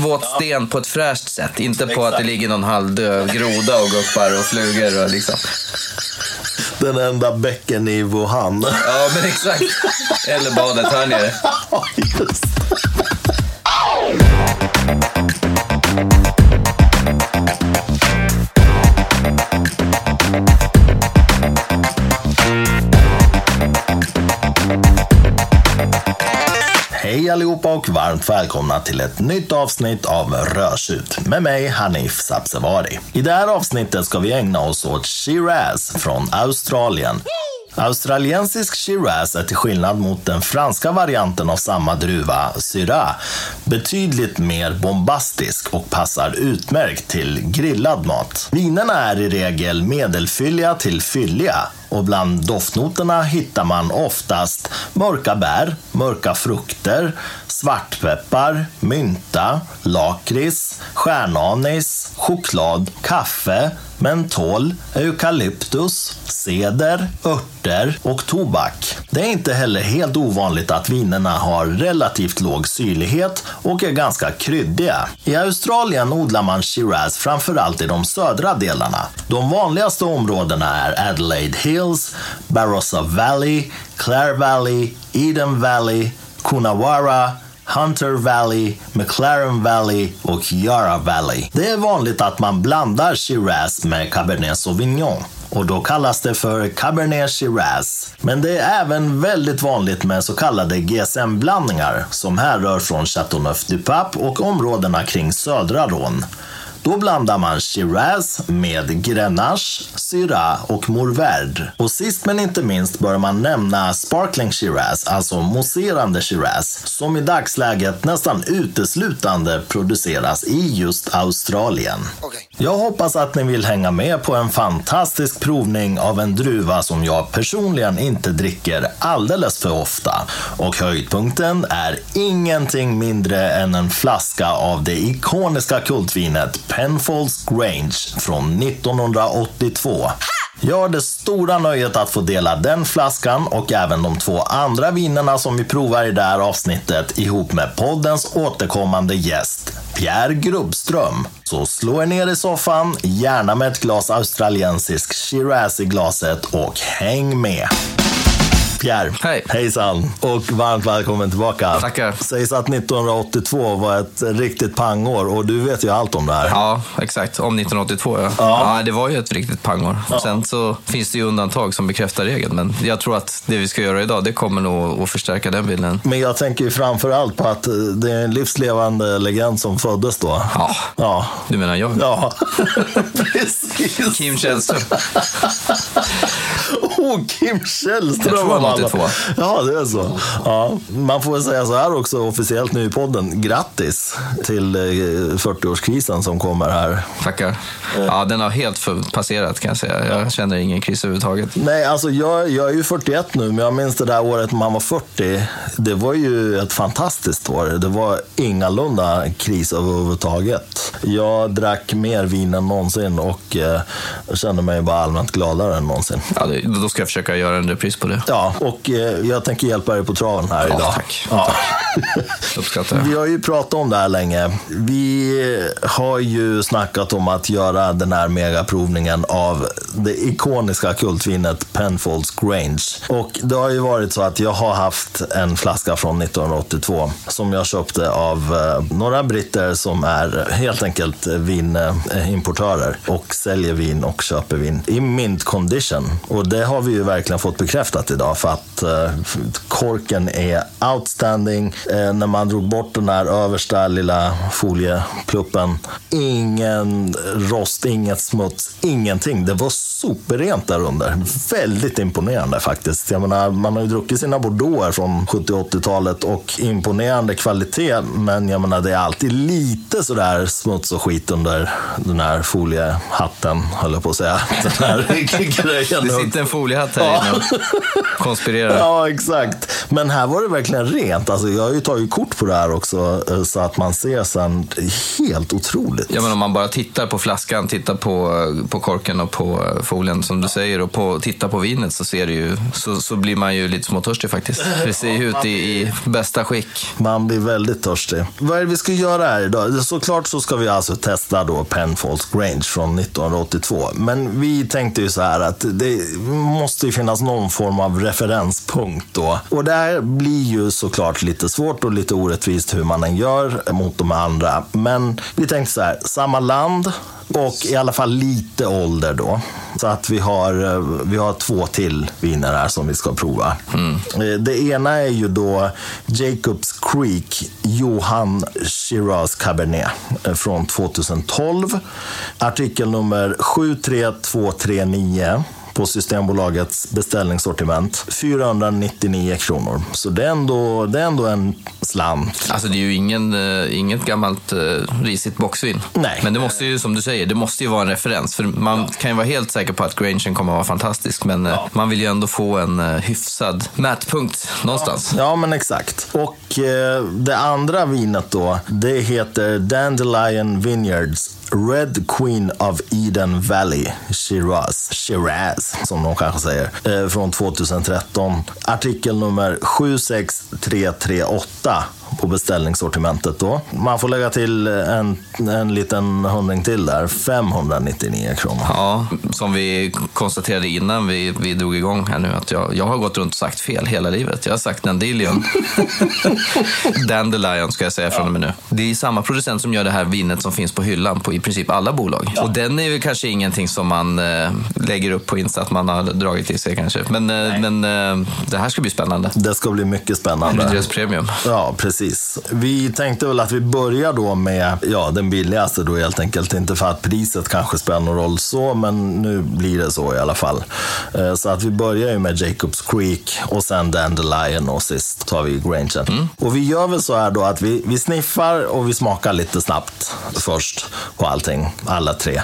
våt sten på ett fräscht sätt. Inte på att det ligger någon halvdöd groda och guppar och flugor och liksom. Den enda bäcken i Wuhan. Ja, men exakt. Eller badet här nere. Ja, just. Hej allihopa och varmt välkomna till ett nytt avsnitt av Rörsut med mig Hanif Sabsevari. I det här avsnittet ska vi ägna oss åt Shiraz från Australien. Australiensisk Shiraz är till skillnad mot den franska varianten av samma druva, Syrah, betydligt mer bombastisk och passar utmärkt till grillad mat. Vinerna är i regel medelfylliga till fylliga och bland doftnoterna hittar man oftast mörka bär, mörka frukter, svartpeppar, mynta, lakrits, stjärnanis, choklad, kaffe, mentol, eukalyptus, ceder, örter och tobak. Det är inte heller helt ovanligt att vinerna har relativt låg syrlighet och är ganska kryddiga. I Australien odlar man Shiraz framförallt i de södra delarna. De vanligaste områdena är Adelaide Hills, Barossa Valley, Clare Valley, Eden Valley, Kunawara, Hunter Valley, McLaren Valley och Yara Valley. Det är vanligt att man blandar Shiraz med Cabernet Sauvignon och då kallas det för Cabernet Shiraz. Men det är även väldigt vanligt med så kallade GSM-blandningar som härrör från Chateauneuf-du-Pape och områdena kring södra Rhône. Då blandar man Shiraz med Grenache, Syrah och Mourvèdre. Och sist men inte minst bör man nämna Sparkling Shiraz, alltså mousserande Shiraz, som i dagsläget nästan uteslutande produceras i just Australien. Okay. Jag hoppas att ni vill hänga med på en fantastisk provning av en druva som jag personligen inte dricker alldeles för ofta. Och höjdpunkten är ingenting mindre än en flaska av det ikoniska kultvinet Penfolds Grange från 1982. Jag har det stora nöjet att få dela den flaskan och även de två andra vinerna som vi provar i det här avsnittet ihop med poddens återkommande gäst, Pierre Grubbström. Så slå er ner i soffan, gärna med ett glas australiensisk Shiraz i glaset och häng med! Pierre, Hej. hejsan och varmt välkommen tillbaka. Tackar. Sägs att 1982 var ett riktigt pangår och du vet ju allt om det här. Ja, exakt. Om 1982, ja. ja. det var ju ett riktigt pangår. Sen så finns det ju undantag som bekräftar regeln, men jag tror att det vi ska göra idag, det kommer nog att förstärka den bilden. Men jag tänker ju framför allt på att eh, det är en livslevande legend som föddes då. Ja, Ja. du menar jag? Ja, precis. Kim Källström. Oh, Kim Källström av alla. 82. Ja, det är så. Ja, man får väl säga så här också officiellt nu i podden. Grattis till eh, 40-årskrisen som kommer här. Tackar. Ja, den har helt passerat kan jag säga. Jag känner ingen kris överhuvudtaget. Nej, alltså jag, jag är ju 41 nu, men jag minns det där året man var 40. Det var ju ett fantastiskt år. Det var ingalunda kris överhuvudtaget. Jag drack mer vin än någonsin och eh, kände mig bara allmänt gladare än någonsin. Ja, det, då ska jag försöka göra en repris på det. Ja, och eh, jag tänker hjälpa dig på traven här Ja, idag. tack. Ja. Uppskattar jag. Vi har ju pratat om det här länge. Vi har ju snackat om att göra den här megaprovningen av det ikoniska kultvinet Penfolds Grange. Och det har ju varit så att jag har haft en flaska från 1982 som jag köpte av eh, några britter som är helt enkelt vinimportörer och säljer vin och köper vin i mint condition. Och det har vi ju verkligen fått bekräftat idag för att eh, korken är outstanding. Eh, när man drog bort den här översta lilla foliepluppen. Ingen rost, inget smuts, ingenting. Det var superrent där under. Väldigt imponerande faktiskt. Jag menar, man har ju druckit sina bordeauxer från 70 80-talet och imponerande kvalitet. Men jag menar, det är alltid lite sådär smuts och skit under den här foliehatten, höll jag på att säga. Den här grejen. Det sitter en foliehatt här inne och konspirerar. Ja, exakt. Men här var det verkligen rent. Alltså, jag har ju tagit kort på det här också, eh, så att man ser sen. Helt otroligt. Ja, men om man bara tittar på flaskan, tittar på, på korken och på folien som du säger och på, tittar på vinet så, ser det ju, så, så blir man ju lite småtörstig faktiskt. Det ser ju ut i, i bästa skick. Man blir väldigt törstig. Vad är det vi ska göra här idag? Såklart så ska vi alltså testa då Penfolds Grange från 1982. Men vi tänkte ju så här att det måste ju finnas någon form av referenspunkt då. Och det här blir ju såklart lite svårt och lite orättvist hur man än gör mot de andra. Men vi tänkte så här, samma land, och i alla fall lite ålder då. Så att vi har, eh, vi har två till viner här som vi ska prova. Mm. Det ena är ju då Jacobs Creek Johan Shiraz Cabernet eh, från 2012. Artikelnummer 73239 på Systembolagets beställningssortiment. 499 kronor. Så det är ändå, det är ändå en slant. Alltså det är ju ingen, uh, inget gammalt uh, risigt boxvin. Nej. Men det måste ju, som du säger, det måste ju vara en referens. För man ja. kan ju vara helt säker på att Grangen kommer att vara fantastisk. Men uh, man vill ju ändå få en hyfsad mätpunkt någonstans. Ja, ja men exakt. Och det andra vinet då, det heter Dandelion Vineyards Red Queen of Eden Valley, Shiraz, Shiraz som de kanske säger, eh, från 2013. artikel nummer 76338 på beställningssortimentet då. Man får lägga till en, en liten hundring till där, 599 kronor. Ja, som vi konstaterade innan vi, vi drog igång här nu, att jag, jag har gått runt och sagt fel hela livet. Jag har sagt Dandelion. Dandelion ska jag säga från och med nu. Det är samma producent som gör det här vinet som finns på hyllan på i princip alla bolag. Ja. Och den är ju kanske ingenting som man äh, lägger upp på Insta att man har dragit till sig kanske. Men, äh, men äh, det här ska bli spännande. Det ska bli mycket spännande. Blir premium. Ja, precis precis. Vi tänkte väl att vi börjar då med ja, den billigaste då helt enkelt. Inte för att priset kanske spelar någon roll så, men nu blir det så i alla fall. Eh, så att vi börjar ju med Jacobs Creek och sen Dandelion och sist tar vi Granger. Mm. Och vi gör väl så här då att vi, vi sniffar och vi smakar lite snabbt först på allting, alla tre.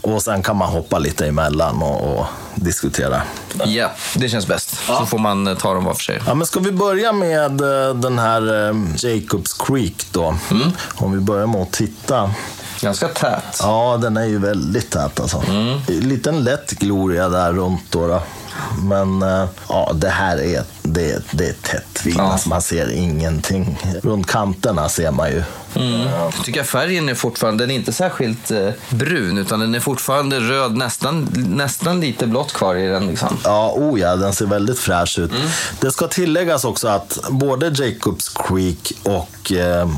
Och sen kan man hoppa lite emellan och, och diskutera. Ja, yeah, det känns bäst. Ja. Så får man eh, ta dem var för sig. Ja, men ska vi börja med eh, den här Jacobs Creek då. Mm. Om vi börjar med att titta. Ganska tät. Ja, den är ju väldigt tät alltså. Mm. Liten lätt gloria där runt då. då. Men eh, ja, det här är, det, det är tätt vin. Ja. Alltså, man ser ingenting. Runt kanterna ser man ju. Mm. Jag tycker att färgen är fortfarande, den är inte särskilt eh, brun utan den är fortfarande röd, nästan, nästan lite blått kvar i den. Liksom. Ja, oh ja, den ser väldigt fräsch ut. Mm. Det ska tilläggas också att både Jacobs Creek och eh,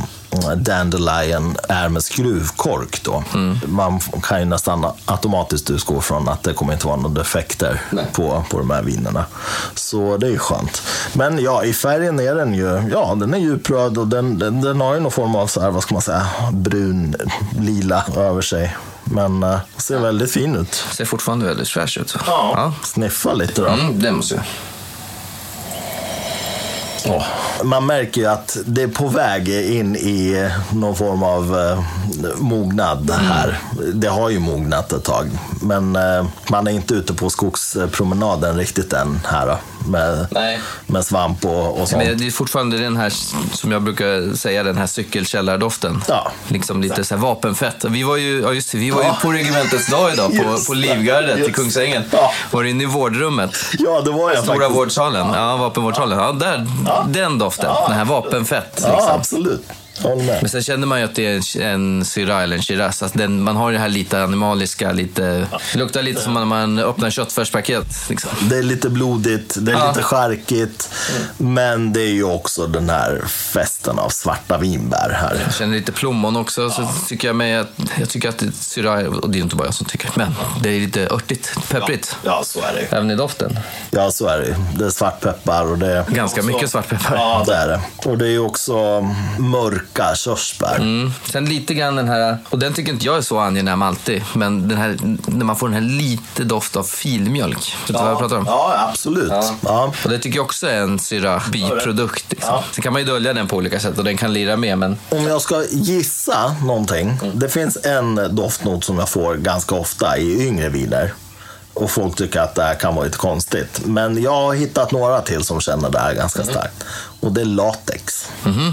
Dandelion är med skruvkork. Då. Mm. Man kan ju nästan automatiskt utgå från att det kommer inte vara några defekter på, på de här vinerna. Så det är skönt. Men ja, i färgen är den ju, ja, den är djupröd och den, den, den har ju någon form av så här, vad ska man säga, brun, lila över sig. Men uh, ser väldigt fin ut. Ser fortfarande väldigt fräsch ut. Ja. ja. Sniffa lite då. Mm, det måste jag. Oh. Man märker ju att det är på väg in i någon form av eh, mognad här. Mm. Det har ju mognat ett tag. Men eh, man är inte ute på skogspromenaden riktigt än här med, med svamp och, och sånt. Men det är fortfarande den här, som jag brukar säga, den här cykelkällardoften. Ja. Liksom lite så här vapenfett. Vi var ju, ja just vi var ju på regementets dag idag på, på Livgardet i Kungsängen. Ja. Var inne i vårdrummet. Ja, det var jag Stora faktiskt. vårdsalen. Ja, vapenvårdsalen. Ja, där, ja. Den doften. Ja. Den här vapenfett. Liksom. Ja, absolut. Men sen känner man ju att det är en Syrah eller en Shiraz. Alltså den, man har det här lite animaliska, lite... Det luktar lite som när man öppnar köttfärspaket. Liksom. Det är lite blodigt, det är ja. lite charkigt. Mm. Men det är ju också den här festen av svarta vinbär här. Jag känner lite plommon också. Så tycker jag, med, jag tycker att Syrah, och det är inte bara jag som tycker, men det är lite örtigt, pepprigt. Ja, ja så är det Även i doften. Ja, så är det Det är svartpeppar och det är... Ganska mycket svartpeppar. Ja, det är det. Och det är ju också mörk mörka körsbär. Mm. Sen lite grann den här, och den tycker inte jag är så angenäm alltid, men den här, när man får den här lite doft av filmjölk. Vet du vad jag pratar om? Ja, absolut. Ja. Och det tycker jag också är en syra biprodukt. Liksom. Ja. Sen kan man ju dölja den på olika sätt och den kan lira med, men Om jag ska gissa någonting. Mm. Det finns en doftnot som jag får ganska ofta i yngre viner. Och folk tycker att det här kan vara lite konstigt. Men jag har hittat några till som känner det här ganska Mm. starkt. Och det är latex.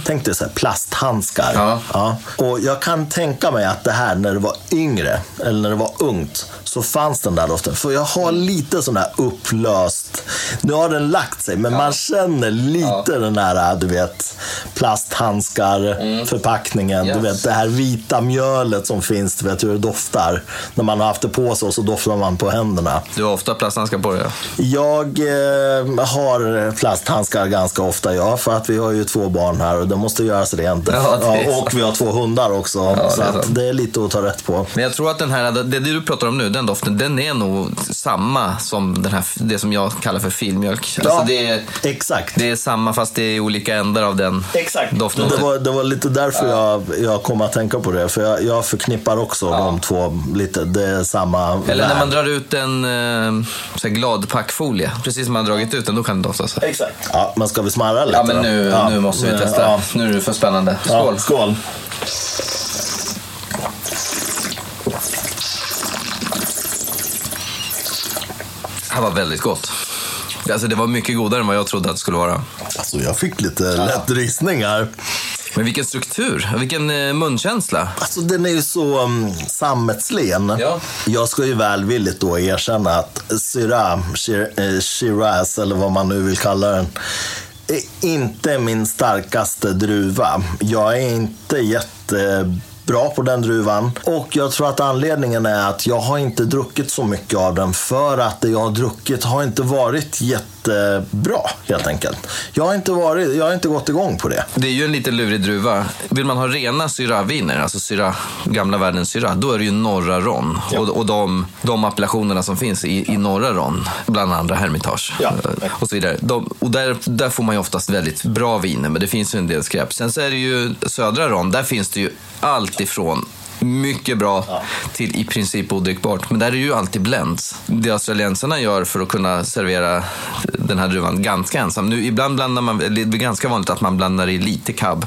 Tänk dig så här, plasthandskar. Mm-hmm. Ja. Och jag kan tänka mig att det här när det var yngre, eller när det var ungt, så fanns den där doften. För jag har lite sån här upplöst, nu har den lagt sig, men man känner lite den här, du vet, plasthandskar, förpackningen, du Mm. Yes. vet det här vita mjölet som finns, du vet hur det doftar. När man har haft det på sig och så doftar man på händerna. du har ofta plasthandskar på dig. ja. Jag eh, har plasthandskar ganska ofta, ja. För att vi har ju två barn här och det måste göras rent. Ja, det är och vi har två hundar också. Ja, så det är det är lite att ta rätt på. Men jag tror att den här, det du pratar om nu, den doften, den är nog samma som den här, det som jag kallar för filmjölk. Alltså det, är, exakt. det är samma fast det är olika ändar av den Exakt. doften. Det var, det var lite därför jag, jag kom att tänka på det. För jag, jag förknippar också de två lite. Det är samma Eller när man drar ut en eh, så här gladpackfolie, precis som man har dragit ut den, då kan det dofta så. Exakt. Ja, men ska vi smarra lite Ja, men nu, Ja. nu måste vi testa. Ja. Nu är det för spännande. Skål! Skål. Det här var väldigt gott. Alltså det var mycket godare än vad jag trodde att det skulle vara. Alltså, jag fick lite lätt rysning här. Men vilken struktur, vilken eh, munkänsla. Alltså den är ju så um, sammetslen. Ja. Jag ska ju välvilligt då erkänna att Shir- eh, Shiraz, eller vad man nu vill kalla den, inte min starkaste druva. Jag är inte jättebra på den druvan. Och jag tror att anledningen är att jag har inte druckit så mycket av den för att det jag har druckit har inte varit jättebra helt enkelt. Jag har inte, varit, jag har inte gått igång på det. Det är ju en lite lurig druva. Vill man ha rena Syrah-viner, alltså Syrah, gamla världens Syrah, då är det ju norra Ron. Och, och de, de appellationerna som finns i, i norra Ron, bland andra Hermitage Ja. eh, och så vidare. De, och där, där får man ju oftast väldigt bra viner, men det finns ju en del skräp. Sen så är det ju södra Ron, där finns det ju allt ifrån mycket bra till i princip odrickbart. Men där är ju alltid blends. Det australiensarna gör för att kunna servera den här druvan ganska ensam. Nu, ibland blandar man, det är ganska vanligt att man blandar i lite cab.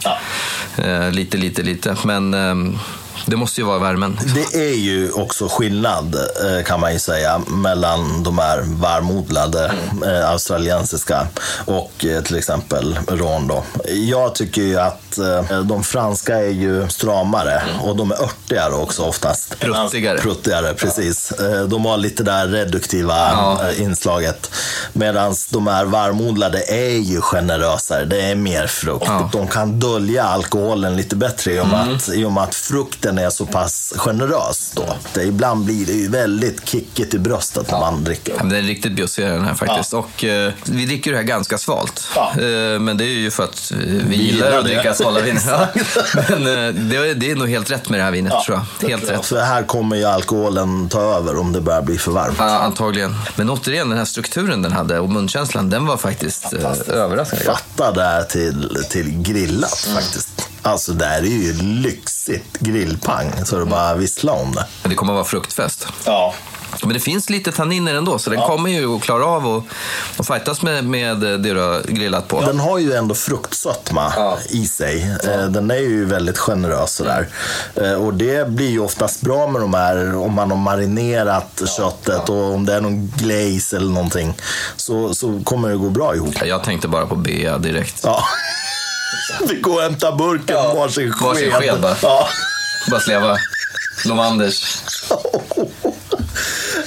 Eh, lite, lite, lite. Men ehm, det måste ju vara värmen. Det är ju också skillnad eh, kan man ju säga mellan de här varmodlade eh, australiensiska och eh, till exempel ron då. Jag tycker ju att eh, de franska är ju stramare och de är örtigare också oftast. Pruttigare. Pruttigare, precis. Eh, De har lite där reduktiva Ja. eh, inslaget. Medan de här varmodlade är ju generösare. Det är mer frukt. Ja. De kan dölja alkoholen lite bättre i och med, att, i och med att frukten är så pass generös. Då. Det, ibland blir det ju väldigt kickigt i bröstet när man dricker. Ja, Den är riktigt bjussig den här faktiskt. Och eh, vi dricker det här ganska svalt. Ja. Eh, men det är ju för att eh, vi, gillar gillar att det. dricka svala viner. Ja. Men eh, det, är- det är nog helt rätt med det här vinet tror jag. Helt rätt. För här kommer ju alkoholen ta över om det börjar bli för varmt. Ja, antagligen. Men återigen, den här strukturen den hade och munkänslan, den var faktiskt eh, överraskande. Fatta det här till, till grillat Mm. faktiskt. Alltså det här är ju lyxigt grillpang så det bara vissla om det. Men det kommer att vara fruktfest. Ja. Men det finns lite tanniner ändå, så den kommer ju att klara av och, och fightas med, med det du har grillat på. Den har ju ändå fruktsötma Ja. i sig. Eh, Den är ju väldigt generös sådär. Eh, Och det blir ju oftast bra med de här, om man har marinerat köttet och om det är någon glaze eller någonting. Så, så kommer det gå bra ihop. Jag tänkte bara på Bea direkt. Ja. Vi går och hämtar burken, Ja, varsin sked. varsin sked bara. Ja. Bara sleva Lomanders.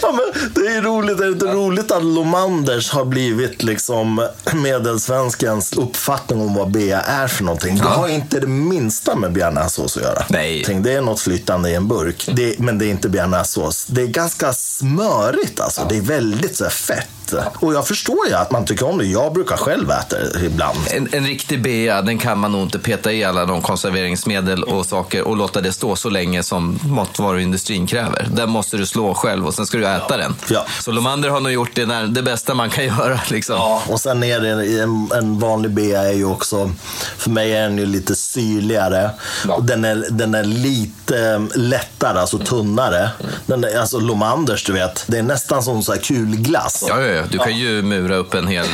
Ja, men det är roligt. Det är inte roligt att Lomanders har blivit liksom medelsvenskens uppfattning om vad bea är för någonting. Det har inte det minsta med bearnaisesås att göra. Nej. Tänk, Det är något flytande i en burk, det, men det är inte bearnaisesås. Det är ganska smörigt alltså. Det är väldigt så här, fett. Och jag förstår ju att man tycker om det. Jag brukar själv äta det ibland. En, en riktig bea, den kan man nog inte peta i alla de konserveringsmedel och saker och låta det stå så länge som matvaruindustrin kräver. Den måste du slå själv och sen ska du äta den. Ja. Så Lomander har nog gjort det, när, det bästa man kan göra. Liksom. Ja, och sen är det en, en vanlig bea är ju också, för mig är den ju lite syrligare. Ja. Och den, är, den är lite eh, lättare, alltså tunnare. Den är, alltså Lomanders, du vet, det är nästan som så här kulglass. Ja, ja, ja. Du kan ju mura upp en hel,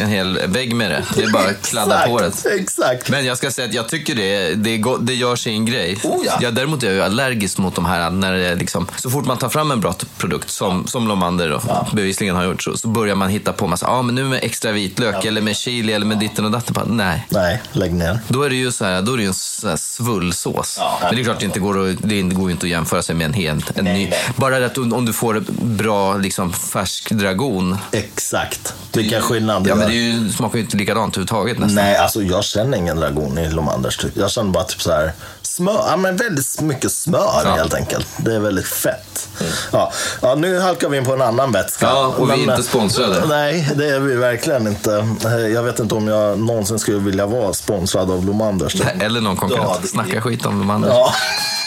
en hel vägg med det. Det är bara att kladda på det. Exakt. Men jag ska säga att jag tycker det, det, det gör sin grej. Oh ja. jag, däremot är jag ju allergisk mot de här, när det är liksom, så fort man tar fram en bra produkt, som, som Lomander då, bevisligen har gjort, så, så börjar man hitta på massa, ja ah, men nu med extra vitlök, eller med chili, eller med ditten och datten. Bara, nej. Nej, lägg ner. Då är det ju så här, då är det en så här svullsås. men det är klart det inte går att, det går ju inte att jämföra sig med en hel, en ny. Bara det att om du får bra liksom, färsk dragon. Exakt. Vilken skillnad Ja, men det ju, smakar ju inte likadant överhuvudtaget nästan. Nej, alltså jag känner ingen dragon i Lomanders. typ. Jag känner bara typ så här smör. Ja, men väldigt mycket smör Ja. helt enkelt. Det är väldigt fett. Ja. ja, nu halkar vi in på en annan vätska. Ja, och vi är Men, inte sponsrade. Nej, det är vi verkligen inte. Eh, Jag vet inte om jag någonsin skulle vilja vara sponsrad av Lomanders. typ. Eller någon Ja, konkurrent. det- Snacka skit om de andra. Ja.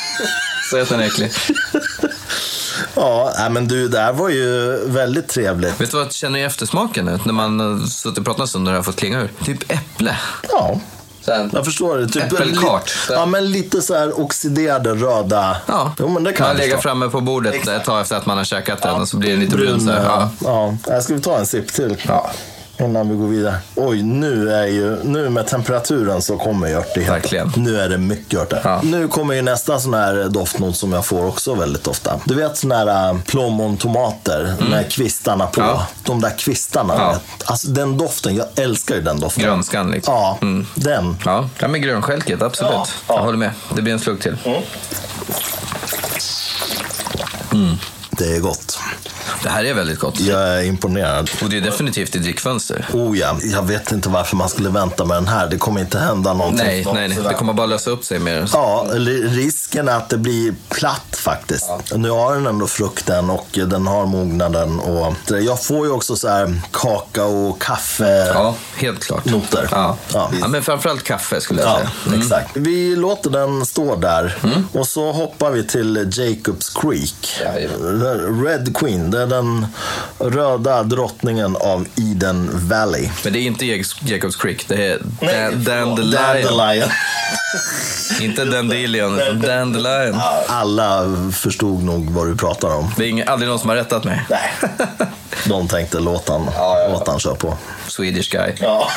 Säg att den är äcklig. Ja, nej, men du, det här var ju väldigt trevligt. Vet du vad jag känner i eftersmaken nu? När man har suttit och pratat en stund och det har fått klinga ur? Typ äpple. Ja, Sen. jag förstår det. Typ Äppelkart. Ja, men lite så här oxiderade röda. Ja, Jo, men det kan man jag lägger förstå. framme på bordet ett tag efter att man har käkat den och så blir den lite brun. Så här. Ja. ja. ja. Ska vi ta en sipp till? Ja. Innan vi går vidare. Oj, nu är ju, nu med temperaturen så kommer örtigheten. Verkligen. Nu är det mycket örter. Ja. Nu kommer ju nästa sån här doftnot som jag får också väldigt ofta. Du vet såna här äh, plommontomater med kvistarna på. Mm. Ja. De där kvistarna. Ja. Alltså den doften, jag älskar ju den doften. Grönskan liksom. Ja, den. Ja, ja men grönstjälket, absolut. Ja, ja. Jag håller med. Det blir en slug till. Det är gott. Det här är väldigt gott. Jag är imponerad. Och det är definitivt i drickfönster. Oh ja, jag vet inte varför man skulle vänta med den här. Det kommer inte hända någonting. Nej, nej, nej. Det kommer bara lösa upp sig mer. Ja, risken är att det blir platt faktiskt. Nu har den ändå frukten och den har mognaden. Och jag får ju också så här kakao och kaffe. Ja, helt klart. Noter. Ja. Ja. Ja. men framförallt kaffe skulle jag Ja, säga. exakt. Vi låter den stå där och så hoppar vi till Jacobs Creek. Red Queen, det är den röda drottningen av Eden Valley. Men det är inte Jacobs- Creek, det är Dan- Dandelion. Dandelion. Inte Dandelion, Dandelion. Alla förstod nog vad du pratar om. Det är aldrig någon som har rättat mig. Nej. De tänkte låt han, låt han köra på. Swedish guy. Ja.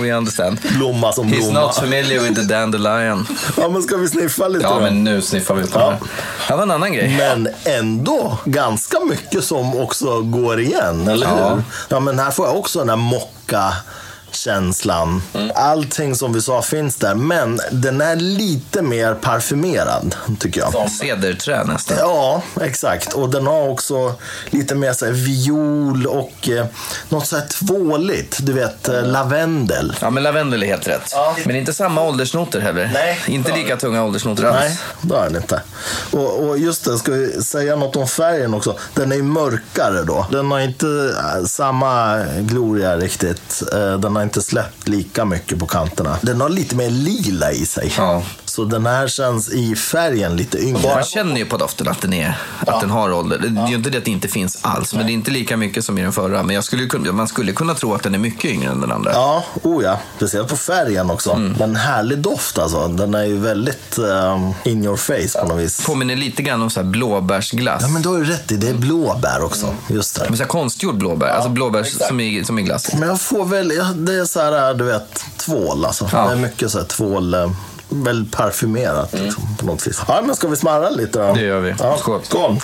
We understand. Blomma som He's blomma. not familiar with the dandelion. Ja, men ska vi sniffa lite Ja, då? men nu sniffar vi på Ja. det. här var en annan grej. Men ändå ganska mycket som också går igen, eller Ja. hur? Ja, men här får jag också den här mocka känslan. Allting som vi sa finns där, men den är lite mer parfymerad, tycker jag. Cederträ nästan. Ja, exakt. Och den har också lite mer så här viol och eh, något så här tvåligt. Du vet, eh, lavendel. Ja, men lavendel är helt rätt. Men inte samma åldersnoter heller. Nej. Inte lika tunga åldersnoter alls. Nej, det har den inte. Och, och just det, ska vi säga något om färgen också. Den är ju mörkare då. Den har inte äh, samma gloria riktigt. Eh, Den har inte släppt lika mycket på kanterna. Den har lite mer lila i sig. Ja. Så den här känns i färgen lite yngre. Man känner ju på doften att den, är, att den har ålder. Det är ju inte det att det inte finns alls, men det är inte lika mycket som i den förra. Men jag skulle, man skulle kunna tro att den är mycket yngre än den andra. Ja, oh ja. Speciellt på färgen också. Men härlig doft alltså. Den är ju väldigt eh, in your face på något vis. Påminner lite grann om så här blåbärsglass. Ja, men du har ju rätt i. Det är blåbär också. Just det. Men så här konstgjord blåbär, alltså blåbär som i, som i glass. Men jag får väl, ja, det är så här, du vet, tvål alltså. Ja. Det är mycket så här tvål, väldigt parfymerat liksom, på något vis. Ja, men ska vi smarra lite då? Det gör vi. Ja. Skål. Skål.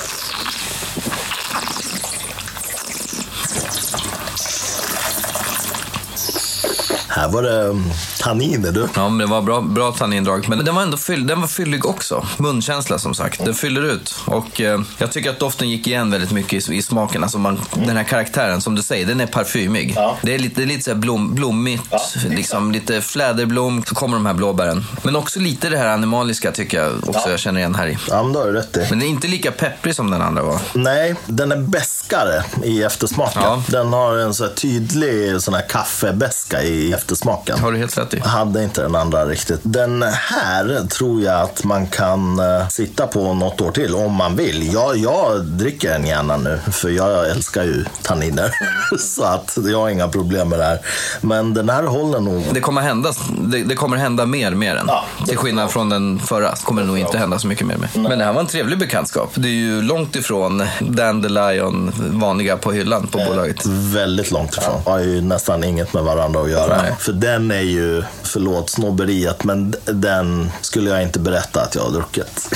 Här var det um, tanniner du. Ja, men det var bra, bra tannindrag. Men den var ändå fyll, den var fyllig också. Munkänsla som sagt. Den fyller ut. Och eh, jag tycker att doften gick igen väldigt mycket i, i smaken. Alltså man, Den här karaktären, som du säger, den är parfymig. Ja. Det är lite, det är lite så här blom, blommigt. liksom, lite fläderblom, så kommer de här blåbären. Men också lite det här animaliska tycker jag också jag känner igen här i. Ja, men det har du rätt i. Men den är inte lika pepprig som den andra var. Nej, den är besk beskare i eftersmaken. Ja. Den har en så tydlig sån här kaffebeska i eftersmaken. Har du helt rätt i. Hade inte den andra riktigt. Den här tror jag att man kan eh, sitta på något år till om man vill. Jag, jag dricker den gärna nu för jag älskar ju tanniner. så att jag har inga problem med det här. Men den här håller nog. Det kommer hända, det, det kommer hända mer med den. Ja, Till skillnad från den förra kommer det nog inte hända så mycket mer med. Men det här var en trevlig bekantskap. Det är ju långt ifrån Dandelion vanliga på hyllan på bolaget. Väldigt långt ifrån. Har ju nästan inget med varandra att göra. Nej. För den är ju, förlåt snobberiet, men den skulle jag inte berätta att jag har druckit.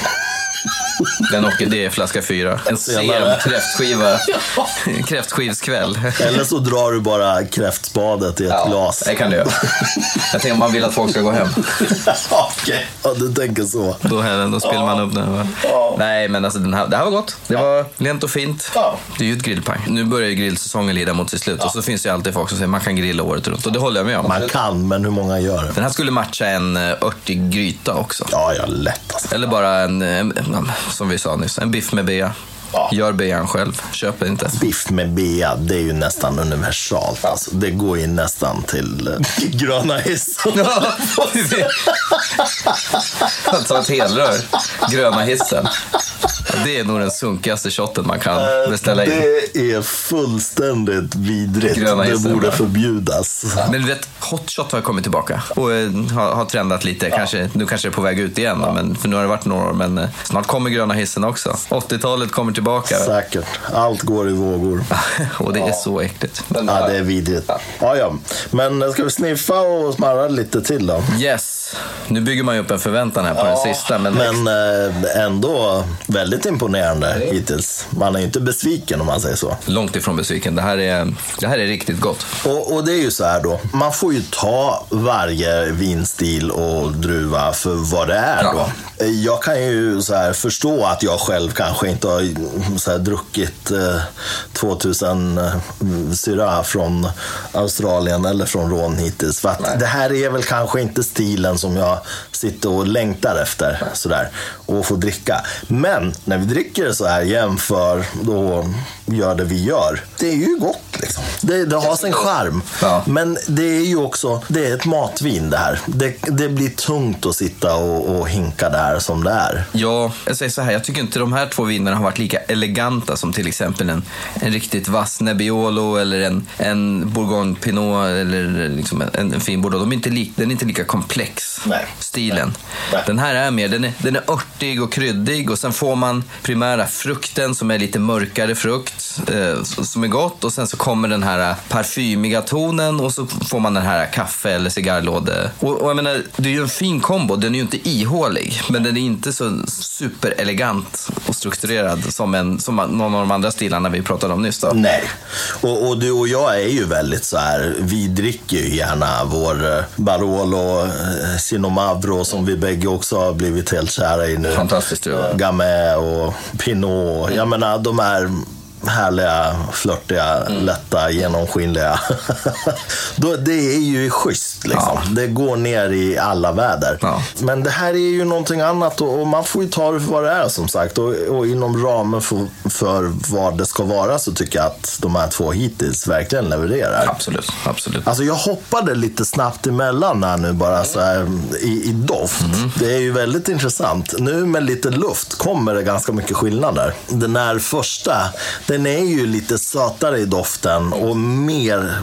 Den åker, det är flaska fyra. En sen kräftskiva. Kräftskivskväll. Eller så drar du bara kräftspadet i ett glas. det kan du göra. Jag tänker om man vill att folk ska gå hem. Okej. Ja, du tänker så. Då, då spiller man upp den. Nej, men alltså den här, det här var gott. Det var lent och fint. Ja. Det är ju ett grillpang. Nu börjar ju grillsäsongen lida mot sitt slut. Och så finns det ju alltid folk som säger man kan grilla året runt. Och det håller jag med om. Man kan, men hur många gör det? Den här skulle matcha en eh, örtig gryta också. Ja, ja, lätt alltså. Eller bara en, en, en, som vi sa nyss, en biff med bea. Ja. Gör bean själv. Köp det inte. Biff med bea, det är ju nästan universalt. Alltså, det går ju nästan till eh, gröna hissen. Ta ett helrör. Gröna hissen. Det är nog den sunkigaste shotten man kan beställa in. Det är fullständigt vidrigt. Gröna det hissen, borde va? förbjudas. Men du vet, hot shot har kommit tillbaka och eh, har, har trendat lite. Kanske, nu kanske det är på väg ut igen, då, men, för nu har det varit några år. Men eh, snart kommer gröna hissen också. 80-talet kommer tillbaka Säkert. Allt går i vågor. och det är så äckligt. Ja, det är vidrigt. Ja, ja. Men ska vi sniffa och smarra lite till då? Yes, nu bygger man ju upp en förväntan här på den sista. Men, Men eh, ändå väldigt imponerande hittills. Man är ju inte besviken om man säger så. långt ifrån besviken. Det här är, det här är riktigt gott. Och, och det är ju så här då, man får ju ta varje vinstil och druva för vad det är Ja. då. Jag kan ju så här förstå att jag själv kanske inte har så här druckit eh, 2000 eh, syra från Australien eller från Rån hittills. För att det här är väl kanske inte stilen som jag sitter och längtar efter sådär och får dricka. Men när vi dricker det så här jämför då gör det vi gör. Det är ju gott liksom. Det, det har sin charm. Ja. Men det är ju också, det är ett matvin det här. Det, det blir tungt att sitta och, och hinka där som det är. Ja, jag säger så här. Jag tycker inte de här två vinerna har varit lika eleganta som till exempel en, en riktigt vass Nebbiolo eller en, en Bourgogne Pinot eller liksom en, en fin Bordeaux. De är inte lik, den är inte lika komplex, Nej. stilen. Nej. Den här är mer, den är, den är örtig och kryddig och sen får man primära frukten som är lite mörkare frukt eh, som är gott och sen så kommer den här parfymiga tonen och så får man den här kaffe eller cigarrlåde. Och, och jag menar, det är ju en fin kombo. Den är ju inte ihålig, men den är inte så superelegant och strukturerad som, en, som någon av de andra stilarna vi pratade om nyss. Då. Nej. Och, och du och jag är ju väldigt så här, vi dricker ju gärna vår eh, Barolo eh, Sinomavro som vi bägge också har blivit helt kära i nu. Fantastiskt druva. Gamay och Pinot. Jag menar, de är härliga, flörtiga, Mm. lätta, genomskinliga. Det är ju schysst liksom. Ja. Det går ner i alla väder. Ja. Men det här är ju någonting annat och, man får ju ta det för vad det är som sagt. Och, och inom ramen för, för vad det ska vara så tycker jag att de här två hittills verkligen levererar. Absolut, absolut. Alltså jag hoppade lite snabbt emellan här nu bara så här i, i doft. Det är ju väldigt intressant. Nu med lite luft kommer det ganska mycket skillnader. Den här första, den är ju lite sötare i doften och mer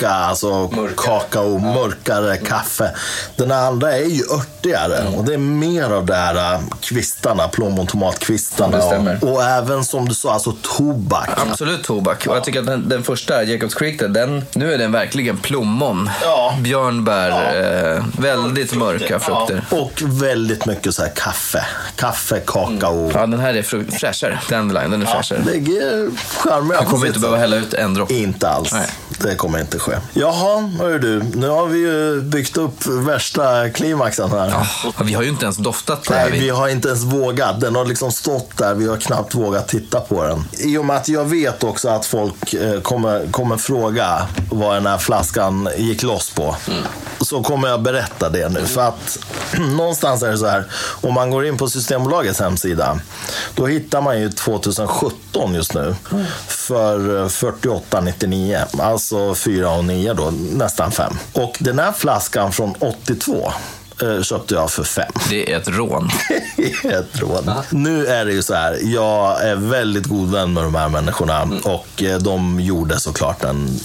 mocka, alltså kakao, mörkare kaffe. Den andra är ju örtigare och det är mer av de här äh, kvistarna, plommontomatkvistarna. Ja, det stämmer. och, och även som du sa, alltså tobak. Absolut tobak. Och jag tycker att den, den första, Jacobs Creek, där, den, nu är den verkligen plommon. Ja. Björnbär, eh, väldigt mörka frukter. Och väldigt mycket så här kaffe. Kaffe, kakao. Ja, den här är fru- fräschare. Dandelion, den är fräschare. Det är charmigt. Jag kommer inte behöva hälla ut en droppe. Inte alls. Nej. Det kommer inte ske. Kanske. Jaha, hör du. Nu har vi ju byggt upp värsta klimaxen här. Ja, vi har ju inte ens doftat på. Nej, vi har inte ens vågat. Den har liksom stått där. Vi har knappt vågat titta på den. I och med att jag vet också att folk eh, kommer, kommer fråga vad den här flaskan gick loss på. Mm. Så kommer jag berätta det nu. För att någonstans är det så här. Om man går in på Systembolagets hemsida. Då hittar man ju 2017 just nu. För 48,99. Alltså 4 och 9 då. Nästan 5. Och den här flaskan från 82 eh, köpte jag för 5. Det är ett rån. Ett råd. Nu är det ju så här, jag är väldigt god vän med de här människorna och eh, de gjorde såklart en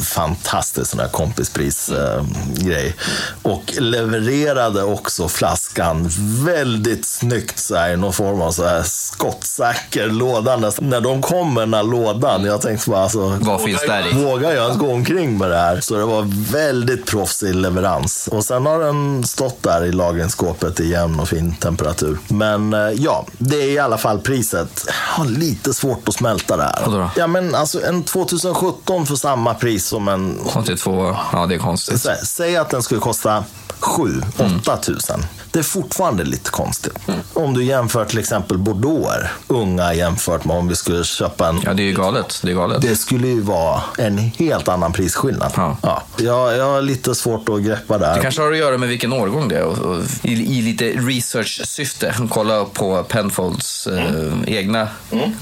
fantastisk sån här kompispris-grej. och levererade också flaskan väldigt snyggt så här, i någon form av så här skottsäker låda. När de kom med den här lådan, jag tänkte bara alltså, Vad finns där i? Vågar jag ens gå omkring med det här? Så det var väldigt proffsig leverans. Och sen har den stått där i lagringsskåpet i jämn och fin temperatur. Men eh, ja, det är i alla fall priset. Har lite svårt att smälta det här. Då? Ja, men alltså en 2017 för samma pris som en... 82, ja det är konstigt. Säg att den skulle kosta 7 8 tusen. Det är fortfarande lite konstigt. Om du jämför till exempel Bordeauxer, unga jämfört med om vi skulle köpa en Ja, det är ju galet. Det är galet. det skulle ju vara en helt annan prisskillnad. Ja. Jag, jag har lite svårt att greppa där. Det kanske har att göra med vilken årgång det är och, och i, i lite research-syfte. Kolla på Penfolds eh, egna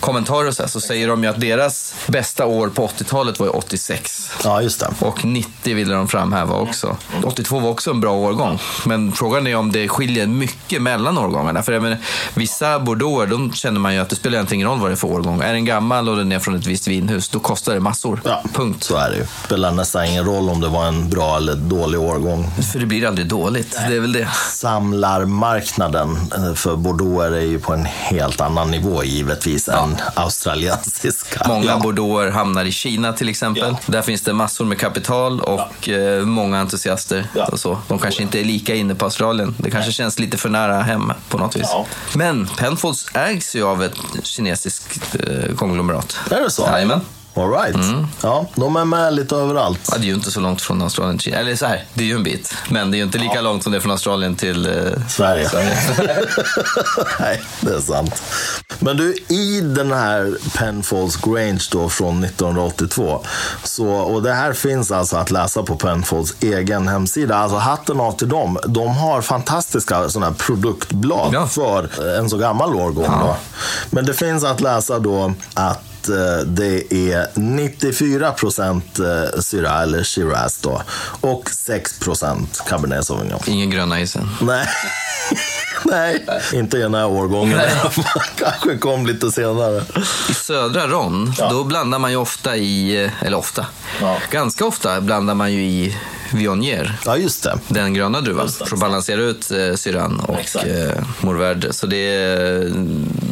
kommentarer och så, här, så säger de ju att deras bästa år på 80-talet var ju 86. Ja, just det. Och 90 ville de framhäva också. 82 var också en bra årgång. Men frågan är om det skiljer mycket mellan årgångarna. För menar, vissa bordeauxer, de känner man ju att det spelar egentligen ingen roll vad det är för årgång. Är den gammal och den är från ett visst vinhus, då kostar det massor. Ja, Punkt. Så är det ju. spelar nästan ingen roll om det var en bra eller dålig årgång. För det blir aldrig dåligt. Det är väl det. Samlarmarknaden eh, för bordeauxer är ju på en helt annan nivå givetvis än australiensiska. Många Ja. bordeauxer hamnar i Kina till exempel. Där finns det massor med kapital och eh, många entusiaster. Ja. Och så. De kanske inte är lika inne på Australien. Det kanske känns lite för nära hem på något vis. Ja. Men Penfolds ägs ju av ett kinesiskt eh, konglomerat. Är det så? Jajamän. All right. Mm. Ja, de är med lite överallt. Ja, det är ju inte så långt från Australien till Kina. Eller så här, det är ju en bit. Men det är ju inte lika långt som det är från Australien till eh, Sverige. Sverige. Nej, det är sant. Men du, i den här Penfolds Grange då från 1982. Så, och det här finns alltså att läsa på Penfolds egen hemsida. Alltså hatten av till dem. De har fantastiska såna här produktblad Ja. för en så gammal årgång. Då. Men det finns att läsa då att eh, det är 94 procent eh, Syrah eller Shiraz då. Och 6 procent Cabernet Sauvignon. Ingen gröna isen. Nej. Nej, inte i den här årgången. Nej. Kanske kom lite senare. I södra Ron, då blandar man ju ofta i, eh, eller ofta, Ja. ganska ofta blandar man ju i Viognier. Ja, just det. Den gröna druvan, för att balansera ut eh, syran och eh, Mourvèdre. Så det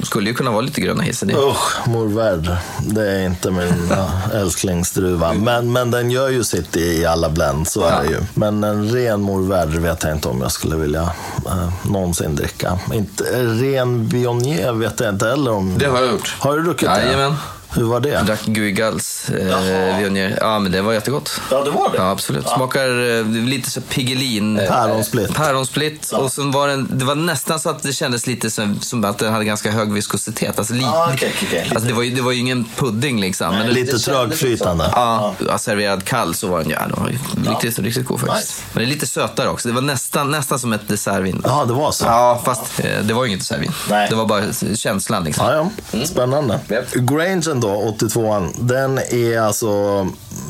skulle ju kunna vara lite gröna hissen i. Usch, Mourvèdre. Det är inte min ja, älsklingsdruva. Men, men den gör ju sitt i, i alla blend, så är det ju. Men en ren Mourvèdre vet jag inte om jag skulle vilja eh, någonsin dricka. Inte, ren Viognier vet jag inte heller om. Det har jag gjort. Har du druckit det? Jajamän. Hur var det? Jag drack Guigals eh. Viognier. Ja, men det var jättegott. Ja, det var det. Ja, absolut. Smakar eh, lite så Piggelin. Päronsplitt. Päronsplitt. Och sen var den, det var nästan så att det kändes lite som, som att den hade ganska hög viskositet. Alltså, li, Ah, okej, okej. alltså, det, var ju, det var ju ingen pudding liksom. men det, Lite det trögflytande. liksom- Ja, ja, serverad kall så var den, ja, den var ju riktigt, riktigt god faktiskt. Nice. Men det är lite sötare också. Det var nästan, nästan som ett dessertvin. Ja, det var så. Ja, fast eh, det var ju inget dessertvin. Nej. Det var bara känslan liksom. Ja, ja. Spännande. Japp. Grangen då, 82an, den är alltså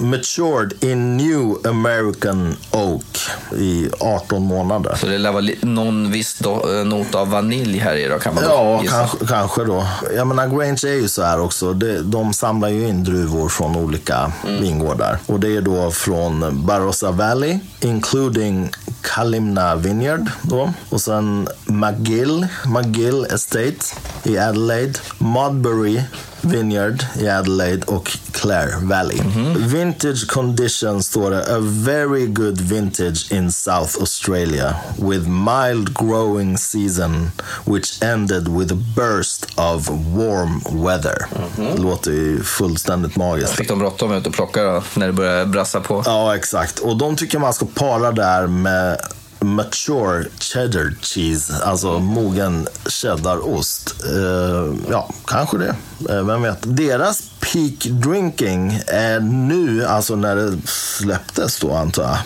matured in new American oak i 18 månader. Så det lär vara någon viss do- eh, not av vanilj här i då kan man Ja, gissa. kanske, kanske då. Jag menar, Grange är ju så här också. Det, de samlar ju in druvor från olika vingårdar. Och det är då från Barossa Valley, including Kalimna Vineyard då. Och sen McGill, McGill Estate i Adelaide. Modbury Vineyard i Adelaide och Clare Valley. Vintage condition står det. A very good vintage in South Australia with mild growing season which ended with a burst of warm weather. Det låter ju fullständigt magiskt. Fick de bråttom ut och plocka då, när det började brassa på? Ja, exakt. Och de tycker man ska para där med mature cheddar cheese, alltså mogen cheddarost. Uh, ja, kanske det. Uh, vem vet. Deras peak drinking är nu, alltså när det släpptes då antar jag,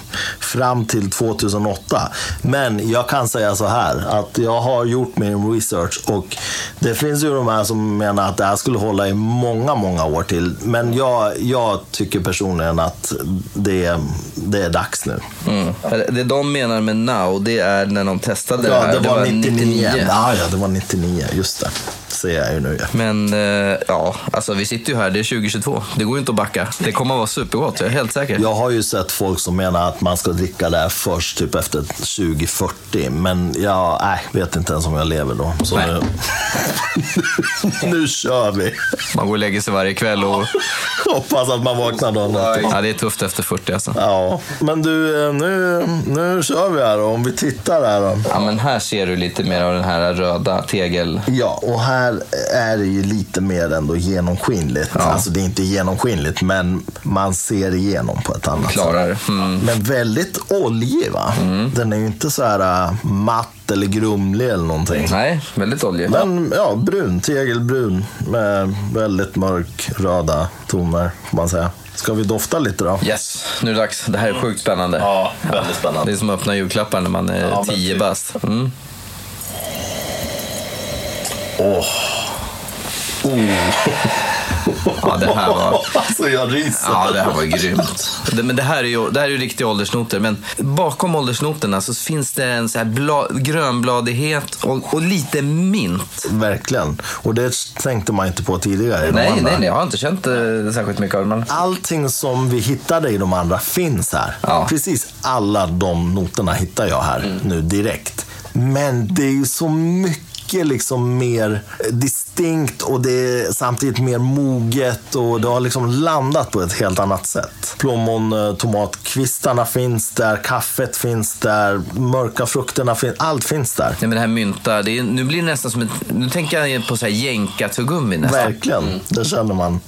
fram till 2008. Men jag kan säga så här, att jag har gjort min research och det finns ju de här som menar att det här skulle hålla i många, många år till. Men jag, jag tycker personligen att det, det är dags nu. Mm. Det de menar med now, det är när de testade Ja, det här. det var 99. Ja, ja, det var 99. Just det. Ser jag ju nu. Men eh, ja, alltså vi sitter ju här, det är 2022. Det går ju inte att backa. Det kommer att vara supergott, jag är helt säker. Jag har ju sett folk som menar att man ska dricka det här först, typ efter 2040. Men jag nej, vet inte ens om jag lever då. Så Nej. nu, nu kör vi. Man går och lägger sig varje kväll och... Hoppas att man vaknar dagen efter. Ja, det är tufft efter 40 alltså. Ja, men du, eh, nu, nu kör vi här då. Om vi tittar här då. Ja, men här ser du lite mer av den här röda tegel... Ja, och här är det ju lite mer ändå genomskinligt. Alltså det är inte genomskinligt, men man ser igenom på ett annat sätt. Klarare. Mm. Men väldigt oljig va? Den är ju inte så här äh, matt eller grumlig eller någonting. Nej, väldigt oljig. Men ja, brun, tegelbrun med väldigt mörk röda toner får man säga. Ska vi dofta lite då? Yes, nu är det dags. Det här är sjukt spännande. Ja, väldigt spännande. Det är som att öppna julklappar när man är Ja, 10 typ. bast. Mm. Åh. Ja, det här var... alltså jag ryser. Ja, det här var grymt. Det, men det här är ju, det här är ju riktiga åldersnoter. Men bakom åldersnoterna så finns det en så här bla, grönbladighet och, och lite mint. Verkligen. Och det tänkte man inte på tidigare. i Nej, nej, nej, jag har inte känt eh, särskilt mycket av det. Men... Allting som vi hittade i de andra finns här. Ja. Precis alla de noterna hittar jag här nu direkt. Men det är ju så mycket liksom mer distinkt och det är samtidigt mer moget och det har liksom landat på ett helt annat sätt. Plommon, eh, tomatkvistarna finns där, kaffet finns där, mörka frukterna finns, allt finns där. Nej, men det här mynta, det är, nu blir det nästan som ett... Nu tänker jag på så här jänkartuggummi nästan. Verkligen, det känner man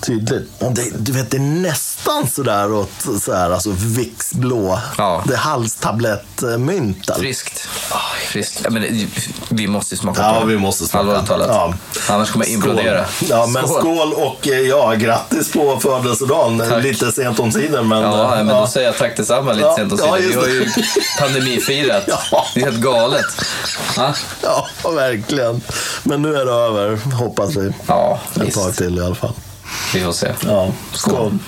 tydligt. Det, du vet, det är nästan sådär åt så här, alltså Vicks-blå. Ja. Det är halstablettmynt. alltså. Friskt. Friskt. Ja, men det, vi måste smaka Ja, på det. vi måste smaka. Allvarligt talat. Ja. Annars kommer jag implodera. Ja, men skål. och eh, ja, grattis på födelsedagen. Tack. Lite sent om tiden, men... Ja, eh, men då säger jag tack detsamma lite Ja, sent och ja, Vi har ju pandemifirat. Ja. Det är helt galet. Ja, Ja, verkligen. Men nu är det över, hoppas vi. ja Ett visst. tag till i alla fall. Vi får se. Ja, skål.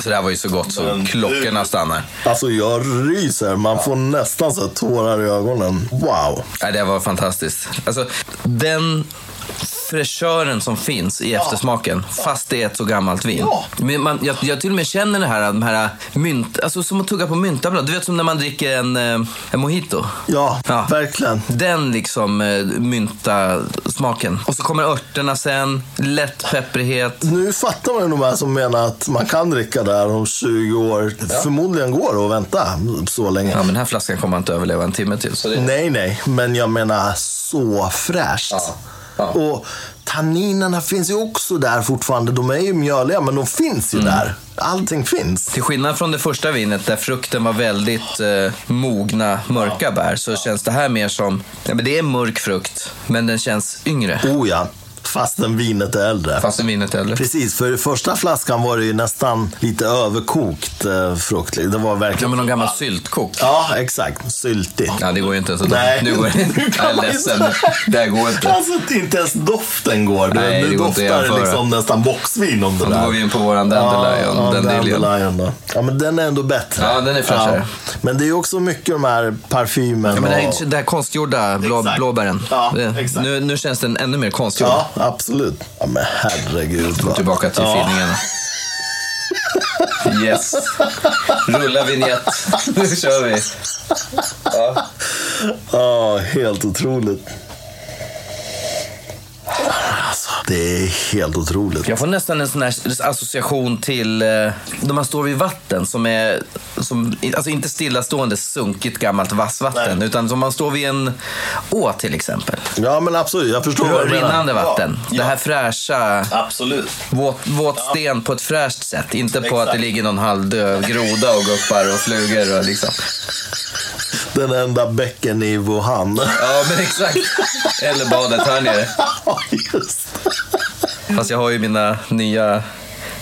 Alltså det här var ju så gott så Men klockorna stannar. Alltså jag ryser, man får nästan så tårar i ögonen. Wow. Nej, det var fantastiskt. Alltså, den fräschören som finns i eftersmaken, fast det är ett så gammalt vin. Ja. Men man, jag, jag till och med känner det här, de här mynt, alltså som att tugga på myntablad. Du vet som när man dricker en, eh, en mojito. Ja, Ja. verkligen. Den liksom eh, mynta smaken. Och så kommer örterna sen, lätt pepprighet. Nu fattar man ju de här som menar att man kan dricka där om 20 år. Förmodligen går det att vänta så länge. Ja, men den här flaskan kommer inte överleva en timme till. Det... Nej, nej, men jag menar så fräscht. Ja, ja. Och tanninerna finns ju också där fortfarande. De är ju mjöliga, men de finns ju Mm. där. Allting finns. Till skillnad från det första vinet där frukten var väldigt eh, mogna, mörka bär så känns det här mer som, ja, men det är mörk frukt men den känns yngre. Oh ja, fastän vinet är äldre. Fastän vinet är äldre. Precis, för i första flaskan var det ju nästan lite överkokt eh, frukt. Det var Ja, verkligen... men någon gammal syltkok. Ja, exakt. Syltigt. Ja, det går ju inte ens att Nej. Nu går det inte. Jag är ledsen. Det går inte. Alltså inte ens doften går. Nej, det nu går att doftar det liksom nästan boxvin om det Då där. går vi in på våran Dandelion. Ja, ja, Dandelion. Då. Ja, men den är ändå bättre. Ja, den är fräschare. Men det är också mycket de här parfymen Ja, men det här, och... det här konstgjorda blå, blåbären. Ja, det, exakt. nu, nu känns den ännu mer konstgjord. Ja, absolut. Ja, men herregud. va. Tillbaka till ja. feelingen. Yes. Rulla vignett. Nu kör vi. Ja. Ja, helt otroligt. Det är helt otroligt. Jag får nästan en sån här association till eh, när man står vid vatten som är, som, alltså inte stillastående sunkigt gammalt vassvatten, Nej. utan som man står vid en å till exempel. Ja, men absolut. Jag förstår vad du menar. rinnande vatten. Ja, Det här fräscha, Absolut. våt, våt sten på ett fräscht sätt. Inte på att det Exakt. ligger någon halvdöd groda och guppar och flugor och liksom. Den enda bäcken i Wuhan. Ja, men exakt. Eller badet här nere. Ja, just Fast jag har ju mina nya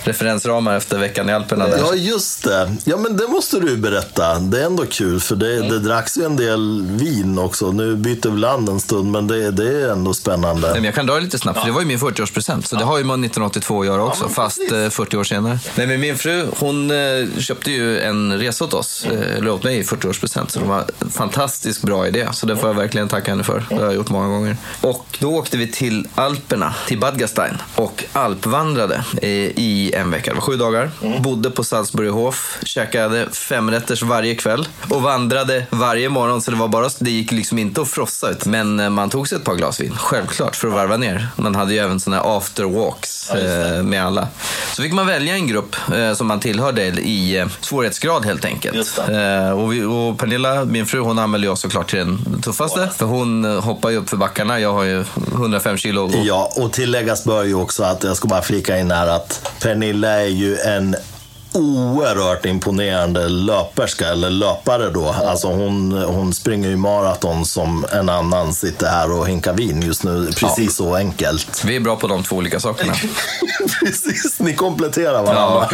referensramar efter veckan i Alperna där. Ja, just det. Ja, men det måste du berätta. Det är ändå kul, för det, Mm. det dracks ju en del vin också. Nu byter vi land en stund, men det, det är ändå spännande. Nej, men jag kan dra det lite snabbt, för det var ju min 40-årspresent. Så det har ju man 1982 att göra också, fast eh, 40 år senare. Nej, men min fru, hon eh, köpte ju en resa åt oss, eh, eller åt mig i 40-årspresent. Så det var en fantastiskt bra idé. Så det får jag verkligen tacka henne för. Det har jag gjort många gånger. Och då åkte vi till Alperna, till Bad Gastein och alpvandrade eh, i en vecka. Det var sju dagar. Bodde på Salzburghof, käkade femrätters varje kväll och vandrade varje morgon. Så det var bara, det gick liksom inte att frossa ut. Men eh, man tog sig ett par glas vin, självklart, för att varva ner. Man hade ju även såna här after walks eh, med alla. Så fick man välja en grupp eh, som man tillhörde i svårighetsgrad helt enkelt. Och, vi, och Pernilla, min fru, hon anmälde jag såklart till den tuffaste. För hon hoppar ju upp för backarna. Jag har ju 105 kilo. Och, Ja, och tilläggas bör ju också att jag ska bara flika in här att Pernilla är ju en oerhört imponerande löperska, eller löpare då. Alltså hon, hon springer ju maraton som en annan sitter här och hinkar vin just nu. Precis så enkelt. Vi är bra på de två olika sakerna. Precis, ni kompletterar varandra.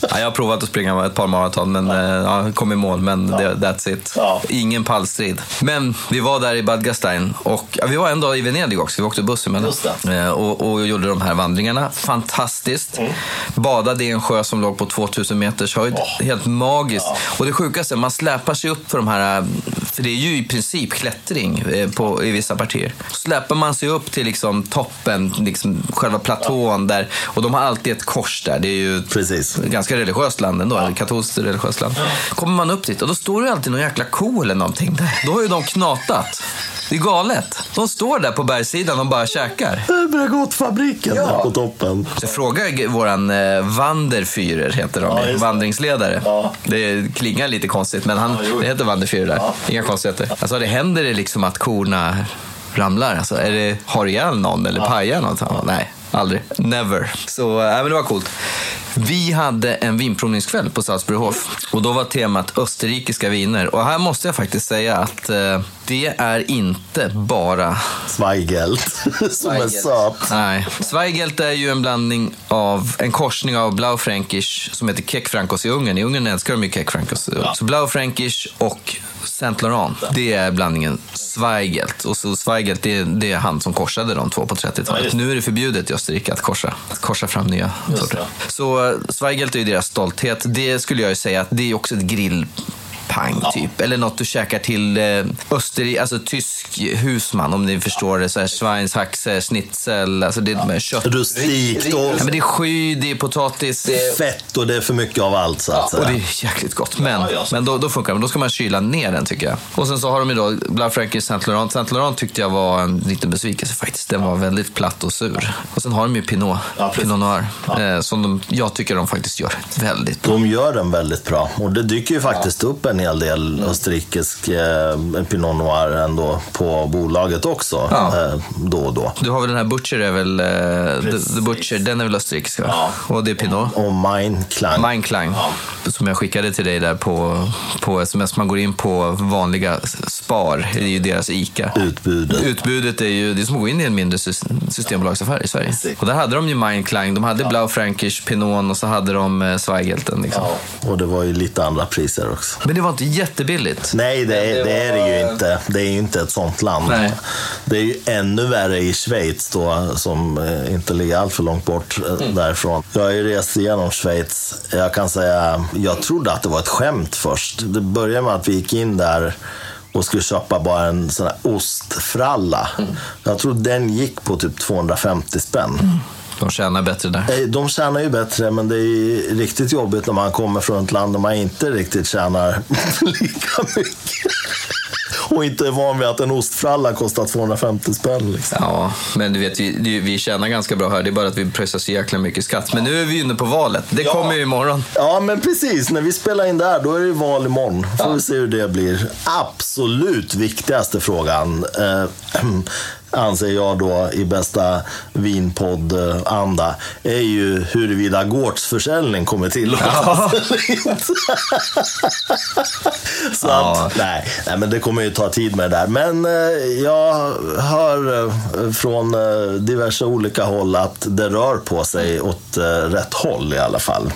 Ja, jag har provat att springa ett par maraton, men eh, ja, kom i mål. Men det, that's it. Ja. Ingen pallstrid. Men vi var där i Bad Gastein och ja, vi var en dag i Venedig också. Vi åkte buss emellan. Eh, och, och gjorde de här vandringarna. Fantastiskt. Mm. Badade i en sjö som låg på 2000 meters höjd. Helt magiskt. Och det sjukaste, man släpar sig upp för de här, för det är ju i princip klättring eh, på, i vissa partier. Släpar man sig upp till liksom toppen, liksom själva platån där. Och de har alltid ett kors där. Det är ju Precis. ganska religiöst land ändå, eller katolskt religiöst land. Kommer man upp dit och då står det alltid någon jäkla ko eller någonting där. Då har ju de knatat. Det är galet. De står där på bergssidan och bara käkar. Bregott-fabriken där på toppen. Så jag frågar våran eh, Wanderführer, heter de, Ja, det. vandringsledare. Ja. Det klingar lite konstigt, men han, det heter Wanderführer där. Inga konstigheter. Alltså, det händer det liksom att korna ramlar? Alltså, är det, har det ihjäl någon eller pajar något? Nej, aldrig. Never. Så, äh, men det var coolt. Vi hade en vinprovningskväll på Salzburghof och då var temat österrikiska viner. Och här måste jag faktiskt säga att eh, det är inte bara Zweigelt, som är söt. Nej. Zweigelt är ju en blandning av en korsning av Blaufränkisch som heter Keckfrankos i Ungern. I Ungern älskar de ju Keckfrankos. Så Blaufränkisch och Saint Laurent, det är blandningen Zweigelt. Och så Zweigelt, det är, det är han som korsade de två på 30-talet. just nu är det förbjudet i Österrike att korsa, att korsa fram nya sorter. Så eh, Zweigelt är ju deras stolthet. Det skulle jag ju säga att det är också ett grill pang typ. Eller något du käkar till eh, Österrike, alltså tysk husman om ni förstår det. Så här, Schweinshaxe, schnitzel, alltså det är med kött. Rustikt och Ja, men det är sky, det är potatis. Det är... fett och det är för mycket av allt så att Och säga. det är jäkligt gott. Men, Ja, ja. men då, då funkar det. Men Då ska man kyla ner den tycker jag. Och sen så har de ju då Blaufränkisch Saint Laurent. Saint Laurent tyckte jag var en liten besvikelse faktiskt. Den var väldigt platt och sur. Och sen har de ju Pinot, Ja. Pinot Noir. Eh, som de, jag tycker de faktiskt gör väldigt bra. De gör den väldigt bra. Och det dyker ju faktiskt upp en hel del österrikisk eh, Pinot Noir ändå på bolaget också. Ja. Eh, då och då. Du har väl den här Butcher, är väl, eh, the, the Butcher, den är väl österrikisk? Ja. Och det är Pinot. Och Mein Klang. Mein Klang, som jag skickade till dig där på, på sms. Man går in på vanliga Spar, det är ju deras ICA. Utbudet. Utbudet är ju det är som att gå in i en mindre sys- systembolagsaffär i Sverige. Och där hade de ju Mein Klang, de hade Blaufränkisch, Pinot och så hade de eh, Zweigelten. Liksom. Och det var ju lite andra priser också. Men det var inte jättebilligt. Nej, det är det, är det ju inte. Det är ju inte ett sånt land. Nej. Det är ju ännu värre i Schweiz då, som eh, inte ligger allt för långt bort eh, Mm. därifrån. Jag har ju rest igenom Schweiz. Jag kan säga, jag trodde att det var ett skämt först. Det började med att vi gick in där och skulle köpa bara en sån här ostfralla. Mm. Jag tror den gick på typ 250 spänn. De tjänar bättre där. Eh, de tjänar ju bättre, men det är riktigt jobbigt när man kommer från ett land där man inte riktigt tjänar lika mycket. Och inte är van vid att en ostfralla kostar 250 spänn. Liksom. Ja, men du vet, vi, vi tjänar ganska bra här. Det är bara att vi pressar så jäkla mycket skatt. Men nu är vi inne på valet. Det Ja. kommer ju imorgon. Ja, men precis. När vi spelar in där, då är det val imorgon. Får vi se hur det blir. Absolut viktigaste frågan, eh, anser jag då i bästa vinpodd-anda, är ju huruvida gårdsförsäljning kommer eller inte. Så Ja. att, nej, nej, men det kommer ju ta tid med det där. Men eh, jag hör eh, från eh, diverse olika håll att det rör på sig åt rätt håll i alla fall.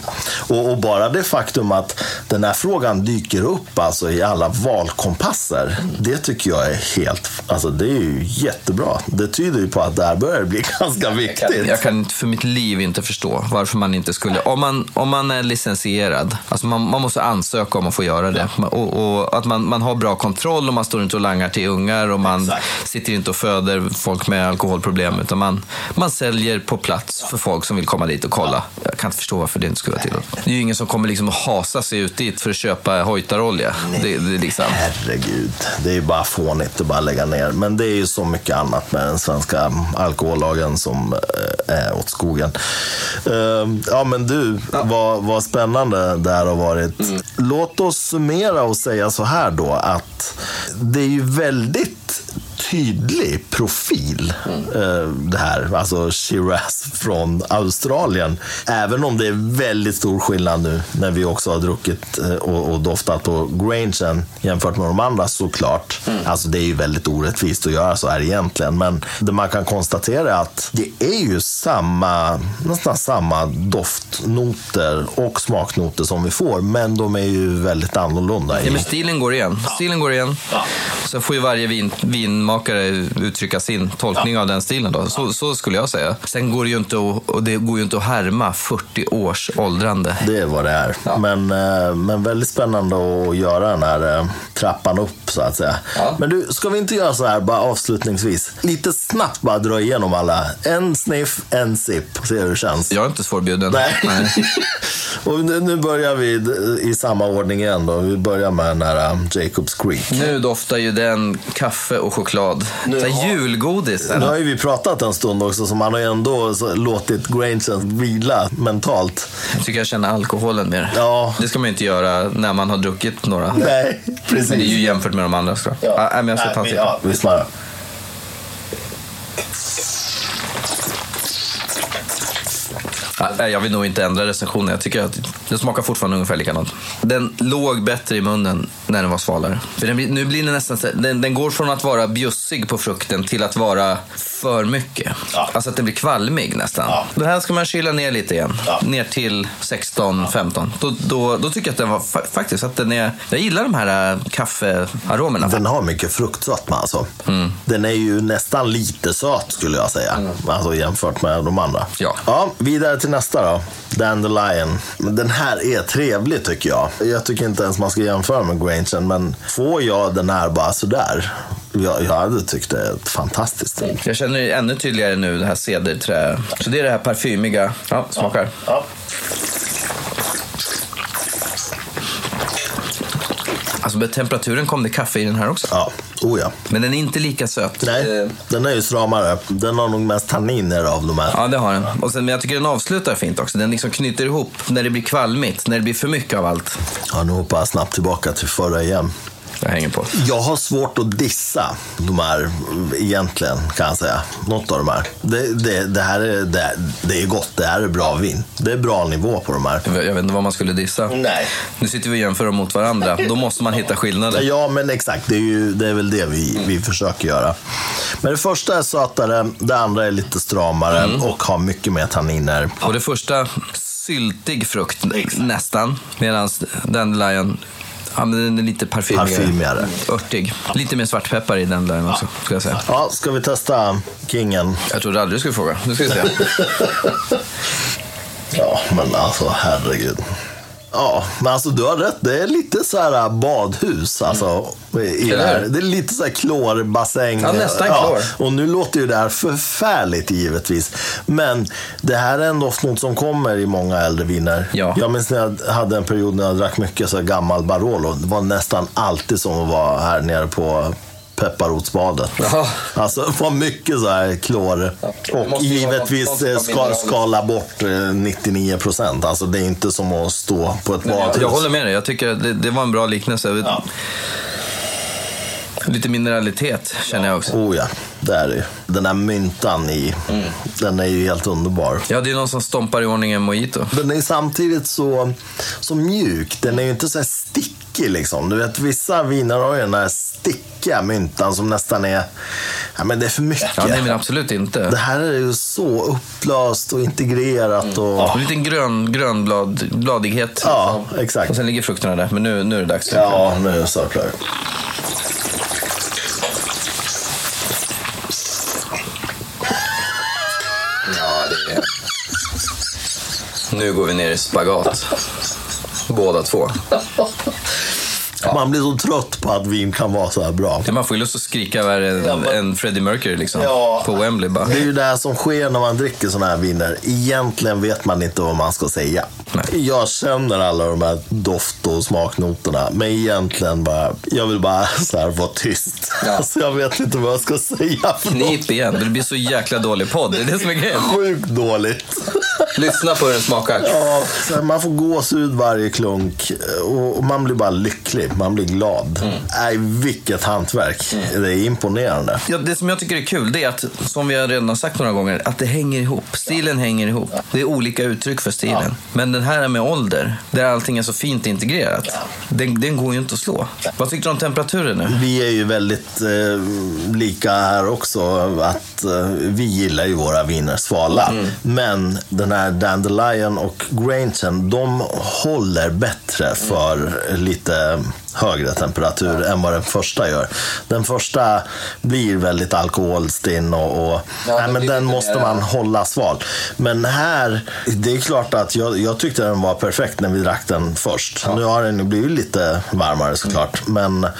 Och, och bara det faktum att den här frågan dyker upp alltså i alla valkompasser, det tycker jag är helt, alltså det är ju jättebra. Det tyder ju på att det här börjar bli ganska viktigt. Jag kan inte för mitt liv inte förstå varför man inte skulle... Om man, om man är licensierad, alltså man, man måste ansöka om att få göra det. Och, och att man, man har bra kontroll och man står inte och langar till ungar och man Exakt. sitter inte och föder folk med alkoholproblem. Utan man, man säljer på plats för folk som vill komma dit och kolla. Jag kan inte förstå varför det inte skulle vara tillåtet. Det är ju ingen som kommer liksom att hasa sig ut dit för att köpa hojtarolja. Det, det liksom... Herregud, det är ju bara fånigt att bara lägga ner. Men det är ju så mycket annat med den svenska alkohollagen som eh, är åt skogen. Eh, Ja, men du, vad, vad spännande det här har varit. Låt oss summera och säga så här då att det är ju väldigt tydlig profil eh, det här, alltså Shiraz från Australien. Även om det är väldigt stor skillnad nu när vi också har druckit eh, och, och doftat på Grangen jämfört med de andra såklart. Alltså det är ju väldigt orättvist att göra så här egentligen. Men det man kan konstatera är att det är ju samma, nästan samma doftnoter och smaknoter som vi får. Men de är ju väldigt annorlunda. Ja, men stilen går igen. Stilen går igen. Så får ju varje vin, vinmakare uttrycka sin tolkning av den stilen. Då. Så, så skulle jag säga. Sen går det ju inte att, och det går ju inte att härma 40 års åldrande. Det är vad det är. Men, eh, men väldigt spännande att göra den här eh, trappan upp så att säga. Ja. Men du, ska vi inte göra så här bara avslutningsvis? Lite snabbt bara dra igenom alla. En sniff, en sip. Se hur det känns. Jag är inte svårbjuden. Nej. Och nu, nu börjar vi i samma ordning igen då. Vi börjar med den här um, Jacobs Creek. Nu doftar ju den kaffe och choklad. Nu Så här har- julgodis. Nu har ju vi pratat en stund också, så man har ju ändå låtit Grangen vila mentalt. Jag tycker jag känner alkoholen mer. Ja. Det ska man ju inte göra när man har druckit några. Nej, precis. Men det är ju jämfört med de andra. Ska. Ja. Ja, men jag ska vi, sipp. ja, vi smarar. Ja, jag vill nog inte ändra recensionen. Jag tycker att den smakar fortfarande ungefär likadant. Den låg bättre i munnen när den var svalare. För den, nu blir den nästan den, den går från att vara bjussig på frukten till att vara för mycket. Ja. Alltså att den blir kvalmig nästan. Ja. Den här ska man kyla ner lite igen. Ja. Ner till 16-15. Då, då, då tycker jag att den var fa- faktiskt att den är... Jag gillar de här äh, kaffearomerna. Den har mycket fruktsötma alltså. Den är ju nästan lite söt skulle jag säga. Alltså jämfört med de andra. Ja. ja. Vidare till nästa då. Dandelion. Den här är trevlig tycker jag. Jag tycker inte ens man ska jämföra med Grangen. Men får jag den här bara sådär. Jag, jag hade tyckt det är fantastiskt. Jag känner det ännu tydligare nu, det här cederträ. Så det är det här parfymiga. Ja, smakar. Ja. Alltså med temperaturen kom det kaffe i den här också. Ja, oh ja. Men den är inte lika söt. Nej, Eh, den är ju stramare. Den har nog mest tanniner av de här. Ja, det har den. Och sen, men jag tycker den avslutar fint också. Den liksom knyter ihop när det blir kvalmigt, när det blir för mycket av allt. Ja, nu hoppar jag snabbt tillbaka till förra igen. Jag hänger på. Jag har svårt att dissa de här egentligen, kan jag säga. Något av de här. Det, det, det här är, det, det är gott, det här är bra vin. Det är bra nivå på de här. Jag vet inte vad man skulle dissa. Nej. Nu sitter vi och jämför dem mot varandra. Då måste man hitta skillnader. Ja, men exakt. Det är, ju, det är väl det vi, vi försöker göra. Men det första är sötare, det andra är lite stramare och har mycket mer tanniner. Och det första, syltig frukt nästan. Medan Dandelion, ja, men den är lite parfymigare. Parfymigare. Örtig. Lite mer svartpeppar i Dandelion också, ska jag säga. Ja, ska vi testa Kingen? Jag trodde aldrig du skulle fråga. Nu ska vi se. Ja, men alltså herregud. Ja, men alltså du har rätt. Det är lite så här badhus. Alltså, i det, här. det är lite så här klorbassäng. Ja, nästan klor. och nu låter ju det här förfärligt givetvis. Men det här är en doftnot som kommer i många äldre viner. Ja. Jag minns när jag hade en period när jag drack mycket så gammal Barolo. Det var nästan alltid som att vara här nere på pepparrotsbadet. Jaha. Alltså var mycket så här klor. och givetvis eh, ska, skala bort eh, 99 procent. Alltså det är inte som att stå på ett badhus. Jag håller med dig. Jag tycker det, det var en bra liknelse. Lite mineralitet känner jag också. Oh ja, det är det ju. Den här myntan i, Mm. den är ju helt underbar. Ja, det är någon som stompar i ordning en mojito. Den är samtidigt så, så mjuk. Den är ju inte så här stickig liksom. Du vet, vissa viner har ju den här stickiga myntan som nästan är, ja men det är för mycket. Ja, nej, men absolut inte. Det här är ju så upplöst och integrerat och... En liten grön, grönblad, bladighet. Ja, exakt. Och sen ligger frukterna där. Men nu, nu är det dags. Ja, nu är det så klart. Ja. Nu går vi ner i spagat. Båda två. Man blir så trött på att vin kan vara så här bra. Ja, man får ju lust att skrika värre än, än Freddie Mercury liksom. Ja. På Wembley bara. Det är ju det här som sker när man dricker såna här viner. Egentligen vet man inte vad man ska säga. Nej. Jag känner alla de här doft och smaknoterna, men egentligen bara, jag vill bara så här vara tyst. Ja. Alltså jag vet inte vad jag ska säga. Knip igen. Det blir så jäkla dålig podd. Det är det som är grejen. Sjukt dåligt. Lyssna på hur den smakar. Ja, så här, man får gåshud varje klunk och och man blir bara lycklig. Man blir glad. Mm. Nej, vilket hantverk. Det är imponerande. Ja, det som jag tycker är kul, det är att, som vi redan har sagt några gånger, att det hänger ihop. Stilen hänger ihop. Det är olika uttryck för stilen. Men den här är med ålder, där allting är så fint integrerat, den, den går ju inte att slå. Vad tyckte du om temperaturen nu? Vi är ju väldigt eh, lika här också. Att eh, Vi gillar ju våra viner svala. Men den här Dandelion och Grangen, de håller bättre för lite högre temperatur än vad den första gör. Den första blir väldigt alkoholstinn och, och Ja, nej, men den måste man hålla sval. Men här, det är klart att jag, jag tyckte den var perfekt när vi drack den först. Nu har den blivit lite varmare såklart. Men jag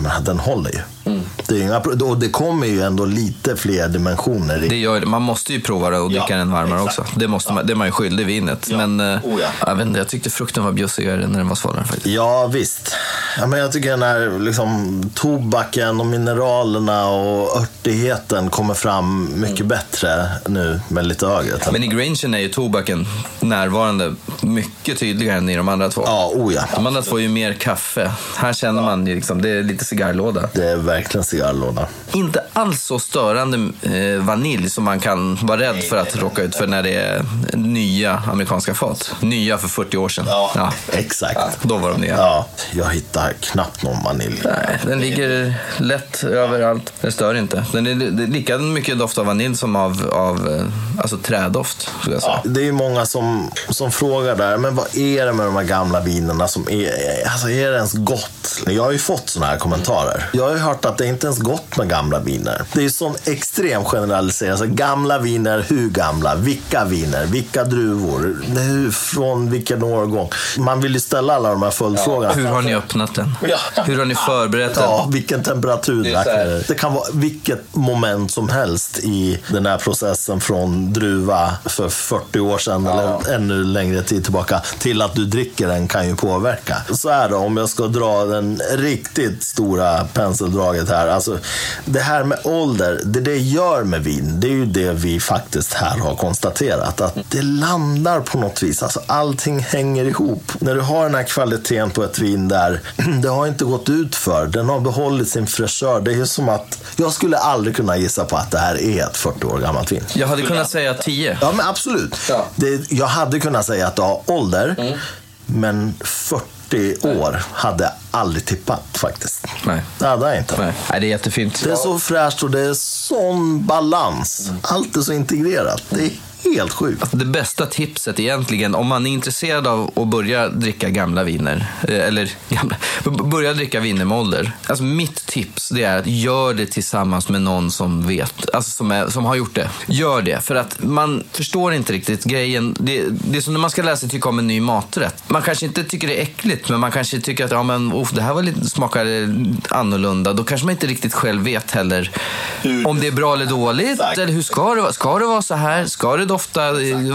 menar, den håller ju. Mm. Det, är inga, och det kommer ju ändå lite fler dimensioner i. Det gör, man måste ju prova det och dricka Ja, den varmare exakt. också. Det, måste man, det är man ju skyldig vinet. Men eh, Oh, ja. jag, vet inte, jag tyckte frukten var bjussigare när den var svalare faktiskt. Ja, visst. Ja, men jag tycker den här liksom, tobaken och mineralerna och örtigheten kommer fram mycket bättre nu med lite temp- Men i Grangen är ju tobaken närvarande mycket tydligare än i de andra två. Ja, oh ja. De andra två är ju mer kaffe. Här känner man ju liksom, det är lite cigarrlåda. Det är verkligen cigarrlåda. Inte alls så störande eh, vanilj som man kan vara rädd för att råka ut för när det är nya amerikanska fat. Nya för 40 år sedan. Ja. Exakt. Då var de nya. Ja, jag hittar knappt någon vanilj. Nej, den ligger lätt överallt. Den stör inte. Den är, det är lika mycket doft av vanilj som av, av eh, alltså trädoft, säga. Det är ju många som, som frågar där, men vad är det med de här gamla vinerna som är, alltså är det ens gott? Jag har ju fått såna här kommentarer. Jag har ju hört att det inte ens gott med gamla viner. Det är ju sån extrem generalisering. Alltså, gamla viner, hur gamla? Vilka viner? Vilka druvor? Hur- Från vilken årgång? Man vill ju ställa alla de här följdfrågorna. Hur har ni öppnat den? Ja. Hur har ni förberett den? Ja, vilken temperatur Det? Det kan vara vilket moment som helst i den här processen från druva för 40 år sedan eller ännu längre tid tillbaka till att du dricker den kan ju påverka. Så är det om jag ska dra den riktigt stora penseldraget här. Alltså, det här med ålder, det det gör med vin, det är ju det vi faktiskt här har konstaterat. Att det landar på något vis. Alltså, allting hänger ihop. När du har den här kvaliteten på ett vin där det har inte gått ut för. Den har behållit sin fräschör. Det är ju som att jag skulle aldrig kunna gissa på att det här är ett 40 år gammalt vin. Jag hade kunnat säga 10. Ja, men absolut. Ja. Det, jag hade kunnat säga att det har ålder, men 40 år hade jag aldrig tippat faktiskt. Nej. Det hade jag inte. Nej. Nej, det är jättefint. Det är så fräscht och det är sån balans. Allt är så integrerat. Det är helt sjukt. Alltså det bästa tipset egentligen, om man är intresserad av att börja dricka gamla viner, eh, eller gamla, börja dricka viner med ålder. Alltså mitt tips det är att gör det tillsammans med någon som vet, alltså som, är, som har gjort det. Gör det, för att man förstår inte riktigt grejen. Det, det är som när man ska lära sig tycka om en ny maträtt. Man kanske inte tycker det är äckligt, men man kanske tycker att ja, men, oh, det här var lite, smakar annorlunda. Då kanske man inte riktigt själv vet heller om det är bra eller dåligt. Exakt. Eller hur ska det vara? Ska det vara så här? Ska det dofta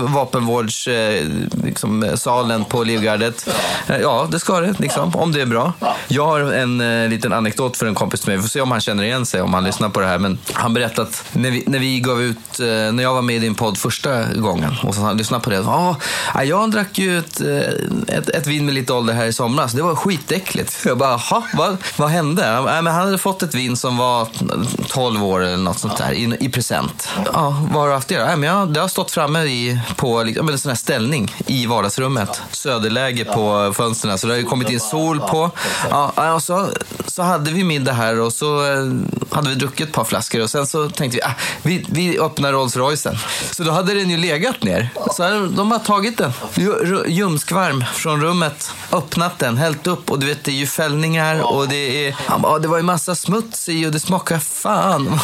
vapenvårdssalen eh, liksom, eh, på Livgardet? Eh, ja, det ska det, liksom, om det är bra. Jag har en eh, liten anekdot för en kompis till mig. Vi får se om han känner igen sig, om han lyssnar på det här. Men han berättade att när vi, när vi gav ut, eh, när jag var med i din podd första gången och så han lyssnade på det. Ah, jag drack ju ett, ett, ett vin med lite ålder här i somras. Det var skitäckligt. Jag bara, jaha, vad, vad hände? Äh, men han hade fått ett vin som var 12 år eller något sånt där i, i present. Ja, vad har du haft det då? Äh, men jag, det har stått framme i, på liksom, en sån här ställning i vardagsrummet. Söderläge på fönstren, så det har ju kommit in sol på. Ja, och så, så hade vi middag här och så eh, hade vi druckit ett par flaskor och sen så tänkte vi, ah, vi, vi öppnar Rolls Roycen. Så då hade den ju legat ner. Så de har tagit den, ljumskvarm från rummet, öppnat den, hällt upp och du vet det är ju fällningar och det är, ja, det var ju massa smuts i och det smakar fan.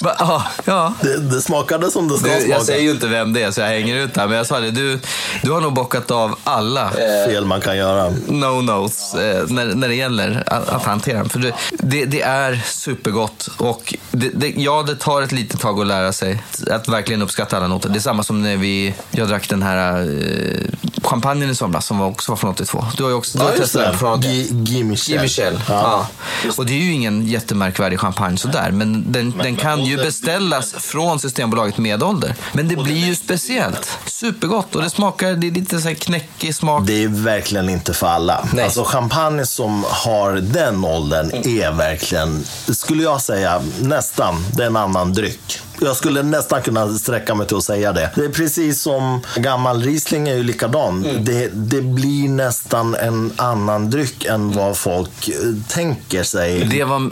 ja, ja. Det, det smakade som det smakade du. Jag säger ju inte vem det är så jag hänger ut här, men jag sa det, du, du har nog bockat av alla eh, fel man kan göra. No-nos eh, när, när det gäller att, att hantera dem. För det, det, det är supergott och det, det, ja, det tar ett litet tag att lära sig att verkligen uppskatta alla noter. Det är samma som när vi, jag drack den här eh, champagnen i somras som också var från 82. Du har ju också du har ja, testat den från Guy Michel. Michel. Ja. ja. Och det är ju ingen jättemärkvärdig champagne sådär, men den, men, den kan ju beställas från Systembolaget med ålder. Men det blir ju speciellt. Supergott och det smakar, det är lite så här knäckig smak. Det är verkligen inte för alla. Nej. Alltså champagne som har den åldern är verkligen, skulle jag säga, nästan, det är en annan dryck. Jag skulle nästan kunna sträcka mig till att säga det. Det är precis som gammal Riesling är ju likadan. Mm. Det, det blir nästan en annan dryck än vad folk eh, tänker sig. Det var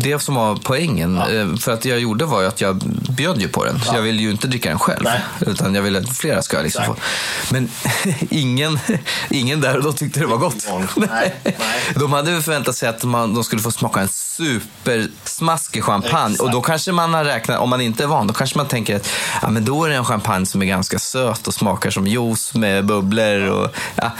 det som var poängen. Ja. Eh, för att jag gjorde var ju att jag bjöd ju på den. Ja. Jag ville ju inte dricka den själv. Nej. Utan jag ville att flera ska liksom få. Men ingen, ingen där och då tyckte det var gott. Nej. Nej. De hade förväntat sig att man, de skulle få smaka en supersmaskig champagne. Exakt. Och då kanske man har räknat, om man inte är van, då kanske man tänker att ja, men då är det en champagne som är ganska söt och smakar som juice med bubblor. Och, ja,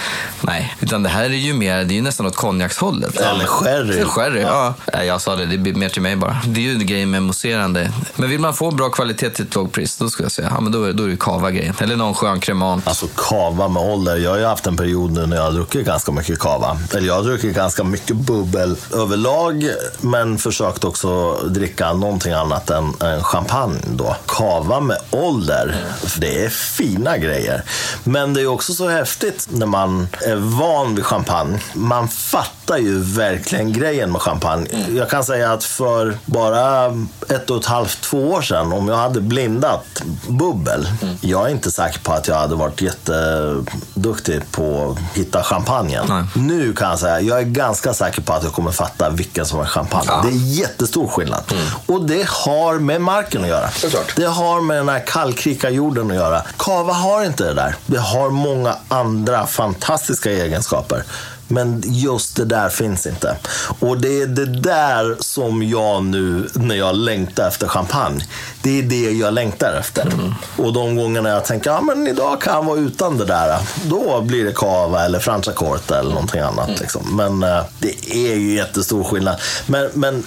nej, utan det här är ju mer, det är ju nästan åt konjakshållet. Eller sherry. sherry, ja. ja. Jag sa det, det blir mer till mig bara. Det är ju en grej med mousserande. Men vill man få bra kvalitet till ett lågt pris, då skulle jag säga, ja men då, då är det kava grejen. Eller någon skön kremant. Alltså kava med ålder. Jag har ju haft en period nu när jag har druckit ganska mycket kava. Eller jag har druckit ganska mycket bubbel överlag, men försökt också dricka någonting annat än, än champagne då. Kava med ålder, för det är fina grejer. Men det är också så häftigt när man är van vid champagne. Man fattar ju verkligen grejen med champagne. Jag kan säga att för bara ett och ett halvt, två år sedan, om jag hade blindat bubbel. Jag är inte säker på att jag hade varit jätteduktig på att hitta champagnen. Nej. Nu kan jag säga, jag är ganska säker på att jag kommer fatta vilken som är champagne. Ja. Det är jättestor skillnad. Mm. Och det har med marken att göra. Såklart. Det har med den här kallkrika jorden att göra. Kava har inte det där. Det har många andra fantastiska egenskaper. Men just det där finns inte. Och det är det där som jag nu, när jag längtar efter champagne, det är det jag längtar efter. Mm. Och de gångerna jag tänker, ja men idag kan jag vara utan det där, då blir det cava eller franciacorta eller någonting annat. Mm. Liksom. Men äh, det är ju jättestor skillnad. Men, men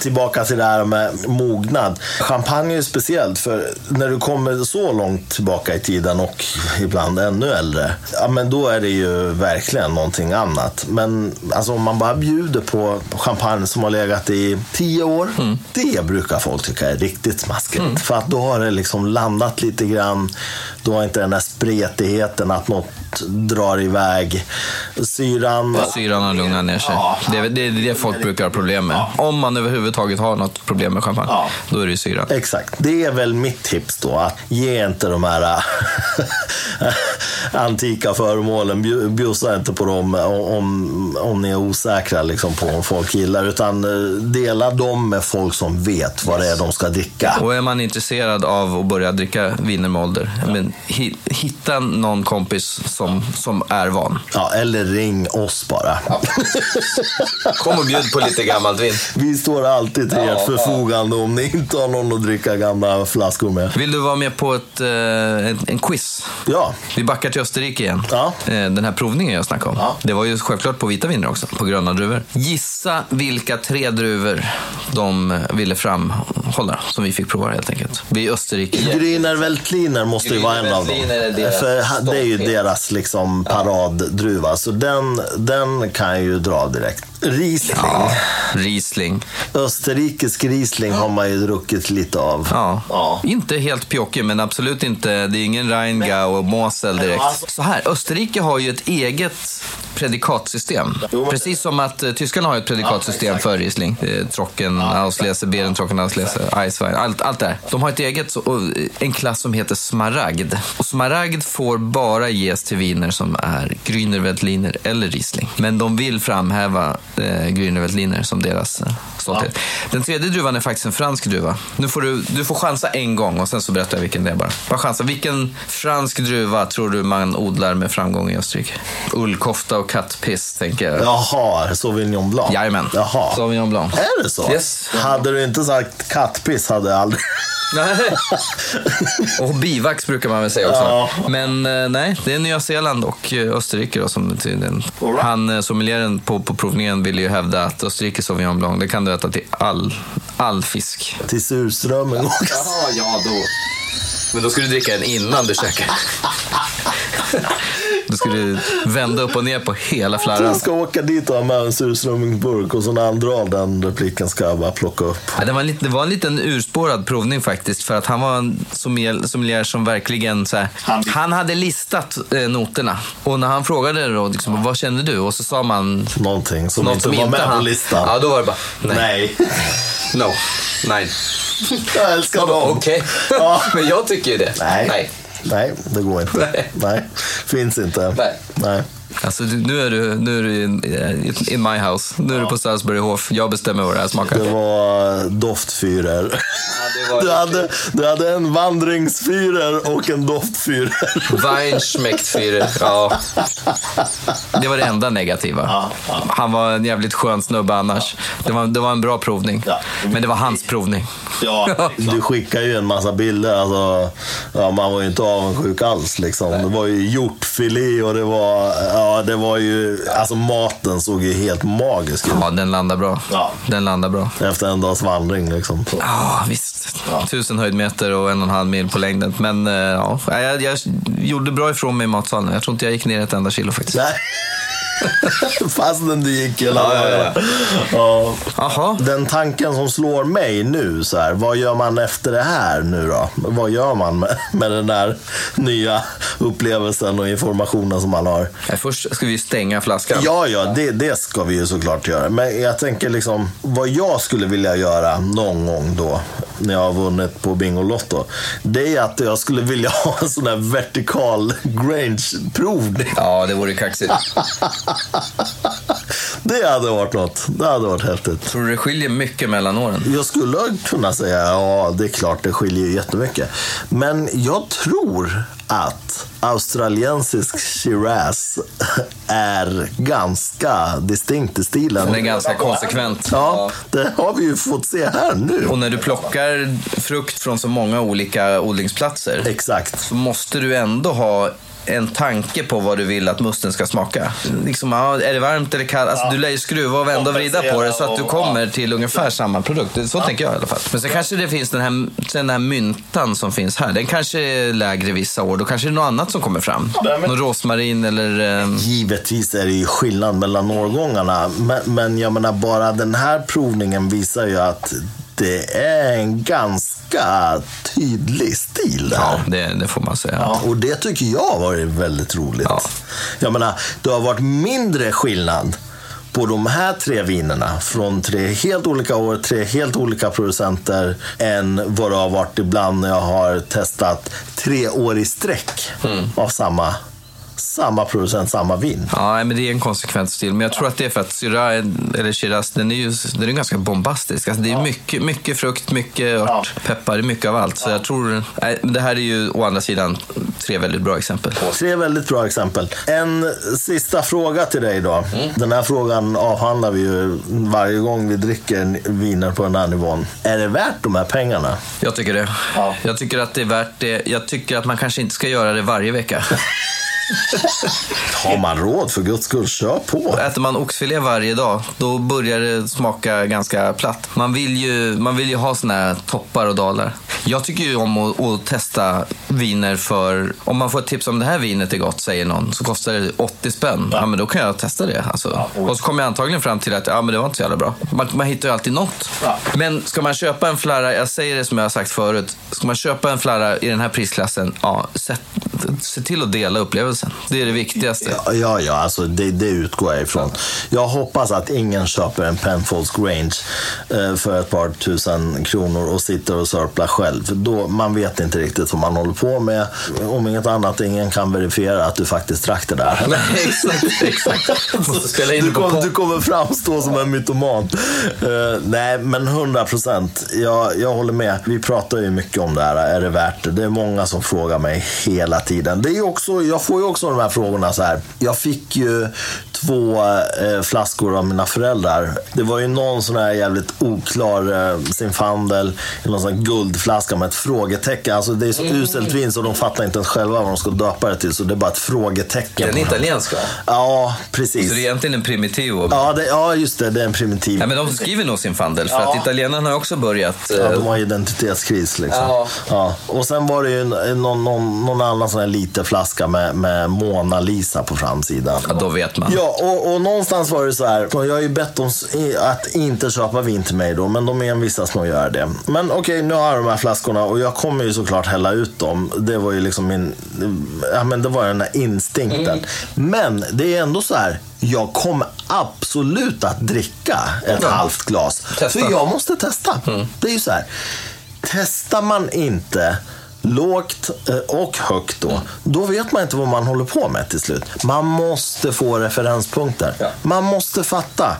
tillbaka till det här med mognad. Champagne är ju speciellt, för när du kommer så långt tillbaka i tiden och ibland ännu äldre, ja men då är det ju verkligen någonting annat. Men alltså om man bara bjuder på champagne som har legat i tio år, mm. det brukar folk tycka är riktigt smaskigt. Mm. För att då har det liksom landat lite grann. Du har inte den där spretigheten att något drar iväg. Syran... Ja, syran har lugnat ner sig. Ja. Det, är, det är det folk brukar ha problem med. Ja. Om man överhuvudtaget har något problem med champagne, ja. då är det ju syran. Exakt. Det är väl mitt tips då. Att ge inte de här antika föremålen. Bju- Bjussa inte på dem om, om ni är osäkra liksom, på om folk gillar. Utan eh, dela dem med folk som vet vad det är de ska dricka. Och är man intresserad av att börja dricka viner med ålder, men, hi, hitta någon kompis som, som är van. Ja, eller ring oss bara. Kom och bjud på lite gammalt vin. Vi står alltid till Ja, ert ja. förfogande om ni inte har någon att dricka gamla flaskor med. Vill du vara med på ett, eh, en, en quiz? Ja, Vi backar till Österrike igen. Ja. Eh, Den här provningen jag snackade om. Ja. Det var ju självklart på vita viner också, på gröna druvor. Gissa vilka tre druvor de ville framhålla, som vi fick prova helt enkelt. Vi är i Österrike. Grüner Veltliner måste ju vara en av dem. För det är ju deras liksom paraddruva. Så den, den kan jag ju dra direkt. Riesling. Ja, Riesling. Österrikisk Riesling har man ju druckit lite av. Ja. Ja. Inte helt pjockig, men absolut inte. Det är ingen Rheingau och Mosel direkt. alltså- Så här, Österrike har ju ett eget predikatsystem. Precis som att eh, tyskarna har ett predikatsystem för Riesling. Eh, Trocken, Auslese, Beeren, Trocken, Auslese, Eiswein, allt, allt det här. De har ett eget, så- och, eh, en klass som heter Smaragd. Och Smaragd får bara ges till viner som är Grüner Veltliner eller Riesling. Men de vill framhäva eh, Grüner Veltliner som deras eh, stolthet. Den tredje druvan är faktiskt en fransk druva. Nu får du, du får chansa en gång och sen så berättar jag vilken det är bara. Bara chansa. Vilken fransk druva tror du man odlar med framgång i Österrike? Ullkofta och kattpiss, tänker jag. Jaha, Sauvignon Blanc. Jajamän. Jaha. Sauvignon Blanc. Är det så? Yes. Hade du inte sagt kattpiss hade jag aldrig... Nej. och bivax brukar man väl säga också. Ja. Men eh, nej, det är Nya Zeeland och eh, Österrike då som tydligen... Right. Han, eh, sommelieren på, på provningen ville ju hävda att Österrike Sauvignon Blanc, det kan du äta till all, all fisk. Till surströmming också. Jaha, ja då. Men då ska du dricka den innan du käkar. Du vända upp och ner på hela flarran. Jag ska åka dit och ha med en surströmmingsburk och så när han drar den repliken ska jag bara plocka upp. Ja, det, var en, lite- det var en liten urspårad provning faktiskt. För att han var en sommelier som verkligen så här, Han- han, hade listat eh, noterna. Och när han frågade då, liksom, vad känner du? Och så sa man Någonting som något inte som var inte med på han... listan. Ja, då var det bara, nej. Nej. No. Nej. Jag älskar dem. Okej. Ja. Men jag tycker ju det. Nej. nej. Nej, det går inte. Nej. Nej. Finns inte. Nej. Nej. Alltså, nu är du, nu är du in, in my house. Nu är du på Salisburyhof. Jag bestämmer vad det här smakar. Det var doftfyrer. var Du hade, du hade en vandringsfyrer och en doftfyrer. Weinschmeckt Ja. Det var det enda negativa. Ja, ja. Han var en jävligt skön snubbe annars. Det var, det var en bra provning. Ja. Men det var hans provning. Ja, du skickar ju en massa bilder. Alltså, ja, man var ju inte avundsjuk alls. Liksom. Det var ju hjortfilé och det var, ja, det var ju... Alltså maten såg ju helt magisk ut. Ja, den landar bra. Ja. Den landar bra. Efter en dags vandring liksom. Ja, visst. Tusen höjdmeter och en och en halv mil på längden. Men eh, ja, jag, jag gjorde bra ifrån mig i matsalen. Jag tror inte jag gick ner ett enda kilo faktiskt. Nej. Fastän du gick hela Ja, ja, ja. Ja. Den tanken som slår mig nu, så här, vad gör man efter det här nu då? Vad gör man med, med den där nya upplevelsen och informationen som man har? Först ska vi stänga flaskan. Ja, ja, det, det ska vi ju såklart göra. Men jag tänker liksom, vad jag skulle vilja göra någon gång då, när jag har vunnit på Bingolotto, det är att jag skulle vilja ha en sån här vertikal Grange-provning. Ja, det vore kaxigt. Det hade varit något. Det hade varit häftigt. Tror du det skiljer mycket mellan åren? Jag skulle kunna säga, ja det är klart det skiljer jättemycket. Men jag tror att australiensisk Shiraz är ganska distinkt i stilen. Den är ganska konsekvent. Ja, det har vi ju fått se här nu. Och när du plockar frukt från så många olika odlingsplatser Exakt. så måste du ändå ha en tanke på vad du vill att musten ska smaka. Liksom, ja, är det varmt eller kallt? Alltså, Du lär ju skruva och vända och vrida på det så att du kommer till ungefär samma produkt. Så tänker jag i alla fall. Men sen kanske det finns den här, den här myntan som finns här. Den kanske är lägre vissa år. Då kanske det är något annat som kommer fram. Någon rosmarin eller... Eh, Givetvis är det ju skillnad mellan årgångarna. Men, men jag menar bara den här provningen visar ju att det är en ganska tydlig stil där. ja, det, det får man säga. Ja, och det tycker jag har varit väldigt roligt. Ja. Jag menar, det har varit mindre skillnad på de här tre vinerna från tre helt olika år, tre helt olika producenter än vad det har varit ibland när jag har testat tre år i sträck av samma samma producent, samma vin. Ja, men det är en konsekvent stil. Men jag tror att det är för att Syrah, eller Shiraz, den är ju den är ganska bombastisk. Alltså, det är mycket, mycket frukt, mycket ört, peppar, mycket av allt. Så jag tror, nej, det här är ju å andra sidan tre väldigt bra exempel. Tre väldigt bra exempel. En sista fråga till dig då. Mm. Den här frågan avhandlar vi ju varje gång vi dricker viner på den här nivån. Är det värt de här pengarna? Jag tycker det. Ja. Jag tycker att det är värt det. Jag tycker att man kanske inte ska göra det varje vecka. Har man råd, för guds skull, kör på. Äter man oxfilé varje dag, då börjar det smaka ganska platt. Man vill ju, man vill ju ha såna här toppar och dalar. Jag tycker ju om att, att, testa viner för... Om man får ett tips om det här vinet är gott, säger någon, så kostar det 80 spänn. Ja, men då kan jag testa det. Alltså. Ja, och så kommer jag antagligen fram till att ja, men det var inte så jävla bra. Man, man hittar ju alltid något. Ja. Men ska man köpa en flarra, jag säger det som jag har sagt förut, ska man köpa en flarra i den här prisklassen, ja, sätt, se till att dela upplevelsen. Det är det viktigaste. Ja, ja, ja alltså det, det utgår jag ifrån. Jag hoppas att ingen köper en Penfolds Grange eh, för ett par tusen kronor och sitter och sörplar själv. Då, man vet inte riktigt vad man håller på med. Om inget annat, ingen kan verifiera att du faktiskt drack det där. Nej, exakt, exakt. Du, kom, du kommer framstå som en mytoman. Uh, nej, men 100 procent. Jag, jag håller med. Vi pratar ju mycket om det här. Är det värt det? Det är många som frågar mig hela tiden. Det är också, jag får ju också de här frågorna så här. Jag fick ju två eh, flaskor av mina föräldrar. Det var ju någon sån här jävligt oklar eh, Zinfandel, någon sån här guldflaska med ett frågetecken. Alltså det är så mm. uselt vin så de fattar inte ens själva vad de ska döpa det till. Så det är bara ett frågetecken. Den är italiensk va? Ja, precis. Så det är egentligen en primitivo? Ja, det, ja just det. Det är en primitiv. Ja, men de skriver nog Zinfandel för ja. att italienarna har också börjat... Eh... Ja, de har identitetskris liksom. Ja. ja. Och sen var det ju någon, någon, någon annan sån här liten flaska med, med Mona Lisa på framsidan. Ja, då vet man. Ja, och, och någonstans var det så här. Jag har ju bett dem att inte köpa vin till mig då, men de envisas med att göra det. Men okej, okay, nu har jag de här flaskorna och jag kommer ju såklart hälla ut dem. Det var ju liksom min, ja men det var den här instinkten. Mm. Men det är ändå så här. Jag kommer absolut att dricka ett ja. halvt glas. Testa. För jag måste testa. Mm. Det är ju så här. Testar man inte lågt eh, och högt då, då vet man inte vad man håller på med till slut. Man måste få referenspunkter. Ja. Man måste fatta.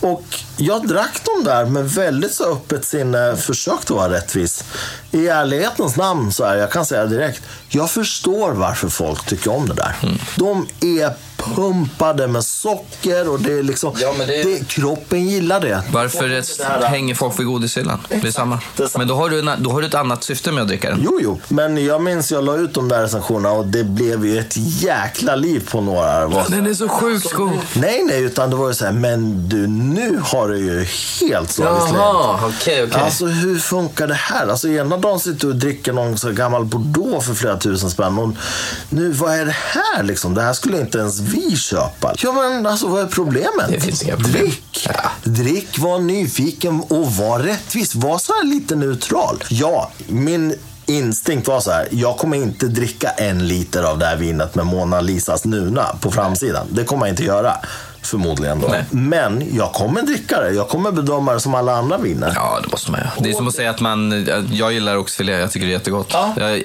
Och jag drack dem där med väldigt så öppet sinne, försökte vara rättvis. I ärlighetens namn så är jag kan säga direkt, jag förstår varför folk tycker om det där. Mm. De är pumpade med socker och det är liksom, ja, det... Det, kroppen gillar det. Varför det hänger folk vid godishyllan? Det är samma. Men då har, du då har du ett annat syfte med att dricka den. Jo, jo. Men jag minns jag la ut de där recensionerna och det blev ju ett jäkla liv på några. Ja, den är så sjukt god. Nej, nej, utan det var ju så här, men du, nu har du ju helt slagit Jaha, okej, okay. Okay. Alltså hur funkar det här? Alltså ena dagen sitter du och dricker någon så gammal bordeaux för flera tusen spänn och nu, vad är det här liksom? Det här skulle inte ens vi köpa? Ja, men alltså vad är problemet? Det finns inga problem. Drick! Ja. Drick, var nyfiken och var rättvis. Var så här lite neutral. Ja, min instinkt var så här, jag kommer inte dricka en liter av det här vinet med Mona Lisas Nuna på framsidan. Det kommer jag inte göra. Förmodligen då. Nej. Men jag kommer dricka det. Jag kommer bedöma det som alla andra viner. Ja, det måste man göra. Det är som att säga att man, jag gillar oxfilé, jag tycker det är jättegott. Ja. Jag,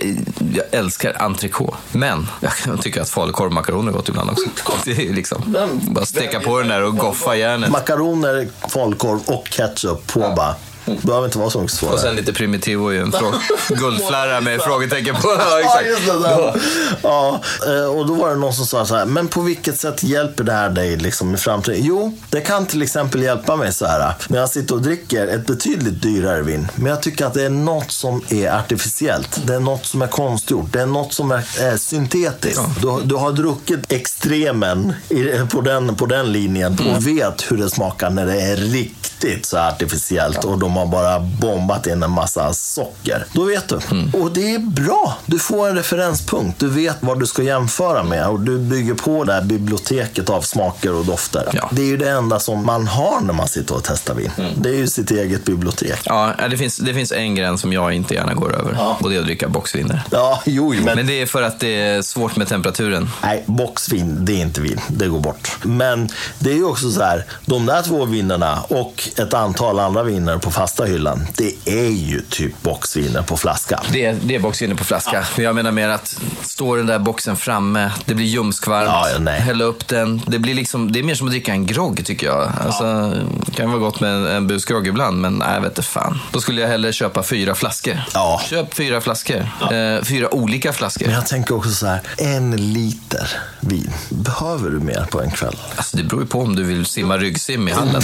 jag älskar entrecote. Men jag tycker att falukorv och makaroner är gott ibland också. Det är liksom, bara steka på den där och goffa järnet. Makaroner, falukorv och ketchup på ja. bara. Det behöver inte vara så mycket svårare. Och sen lite primitivo i en guldflärra med frågetecken på. Ja, exakt. Ja, ja, eh, och då var det någon som sa så här, men på vilket sätt hjälper det här dig liksom i framtiden? Jo, det kan till exempel hjälpa mig så här. När jag sitter och dricker ett betydligt dyrare vin, men jag tycker att det är något som är artificiellt. Det är något som är konstgjort. Det är något som är, syntetiskt. Ja. Du, du, har druckit extremen i, på, den, på den linjen mm. och vet hur det smakar när det är riktigt så artificiellt. Och de har bara bombat in en massa socker. Då vet du. Mm. Och det är bra. Du får en referenspunkt. Du vet vad du ska jämföra med och du bygger på det här biblioteket av smaker och dofter. Ja. Det är ju det enda som man har när man sitter och testar vin. Mm. Det är ju sitt eget bibliotek. Ja, det finns, det finns en gräns som jag inte gärna går över ja. och det är att dricka boxviner. Ja, jo, jo. Men... men det är för att det är svårt med temperaturen. Nej, boxvin, det är inte vin. Det går bort. Men det är ju också så här, de där två vinerna och ett antal andra viner på fasta hyllan, det är ju typ boxviner på flaska. Det är, det är boxviner på flaska. Ja. Men jag menar mer att står den där boxen framme, det blir ljumskvarmt, Ja, ja, hälla upp den. Det, blir liksom, det är mer som att dricka en grogg tycker jag. Alltså, det kan vara gott med en, en busgrogg ibland, men nej, vet inte fan. Då skulle jag hellre köpa fyra flaskor. Ja. Köp fyra flaskor. Eh, fyra olika flaskor. Men jag tänker också så här, en liter vin. Behöver du mer på en kväll? Alltså, det beror ju på om du vill simma ryggsim i hallen.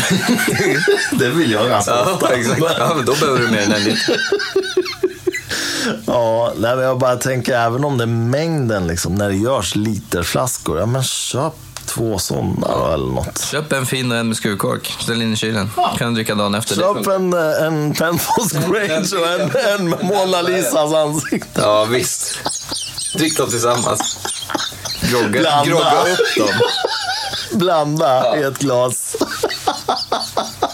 det vill jag ganska ofta. Exakt. Ja, men då behöver du mer än en liter. Ja, nej, men jag bara tänker även om det är mängden, liksom, när det görs literflaskor, ja men köp två sådana då eller något. Köp en fin och en med skruvkork. Ställ in i kylen. Kan du dricka dagen efter. Det Köp en, eh, en Penfolds Grange och en, en med Mona Lisas ansikte. Ja, visst. Drick dem tillsammans. Grogga, Blanda. grogga upp dem. Blanda i ett glas.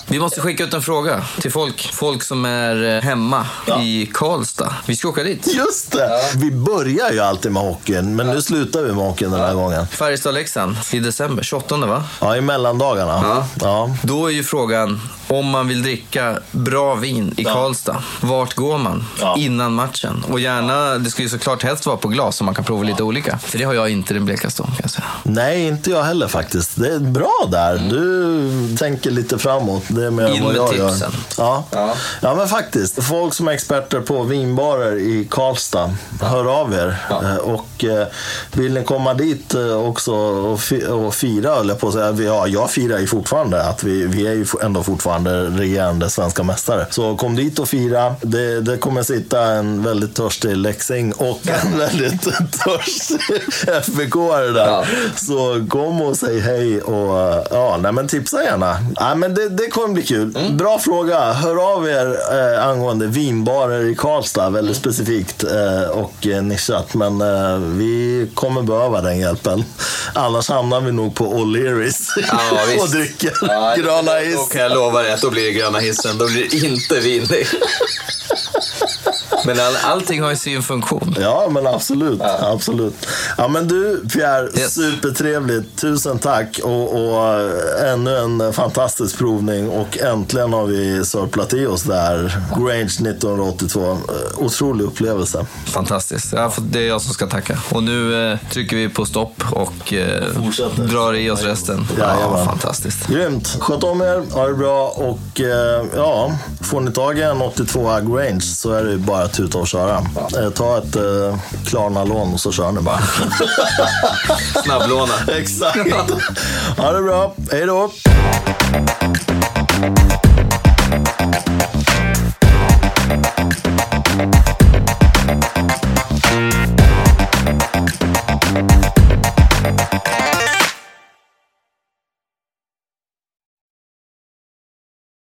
Vi måste skicka ut en fråga till folk. Folk som är eh, hemma i Karlstad. Vi ska åka dit. Just det! Vi börjar ju alltid med hockeyn, men nu slutar vi med hockeyn den här gången. Färjestad-Leksand i december, 28 va? Ja, i mellandagarna. Ja. Ja. Då är ju frågan, om man vill dricka bra vin i Karlstad, vart går man Ja. innan matchen? Och gärna, det ska ju såklart helst vara på glas så man kan prova lite olika. För det har jag inte den blekaste om kan jag säga. Nej, inte jag heller faktiskt. Det är bra där. Du tänker lite framåt. Det är mer In vad med jag gör. tipsen. Ja. Ja. ja, men faktiskt. Folk som är experter på vinbarer i Karlstad, hör av er. Eh, Och eh, vill ni komma dit eh, också och, fi- och fira, jag på säga. Vi- Ja, jag firar ju fortfarande att vi, vi är ju ändå fortfarande regerande svenska mästare. Så kom dit och fira. Det, det kommer sitta en väldigt törstig Leksing och en väldigt törstig FBK där. Ja. Så kom och säg hej och ja, nej, men tipsa gärna. Ja, men det, det kommer bli kul. Bra fråga. Hör av er eh, angående vinbarer i Karlstad, väldigt specifikt eh, och eh, nischat. Men eh, vi kommer behöva den hjälpen. Annars hamnar vi nog på O'Learys Ja, och dricker gröna Då is. kan jag lova dig att då blir det gröna hissen. Då blir det inte vin. Men all, allting har ju sin funktion. Ja, men absolut. absolut. Ja, men du, Pierre, Yes. supertrevligt. Tusen tack. Och, och eh, ännu en fantastisk provning. Och äntligen har vi sörplat i oss där. Grange 1982. Eh, Otrolig upplevelse. Fantastiskt. Ja, det är jag som ska tacka. Och nu eh, trycker vi på stopp och eh, drar i oss resten. Ja, Jajamän. fantastiskt. Grymt. Sköt om er, ha det bra och eh, ja, får ni tag i en 82 Grange så är det ju bara att tuta och köra. Eh, ta ett eh, Klarna-lån och så kör ni bara. Snabblåna. Exakt. Ha det bra. Hej då. Thank you.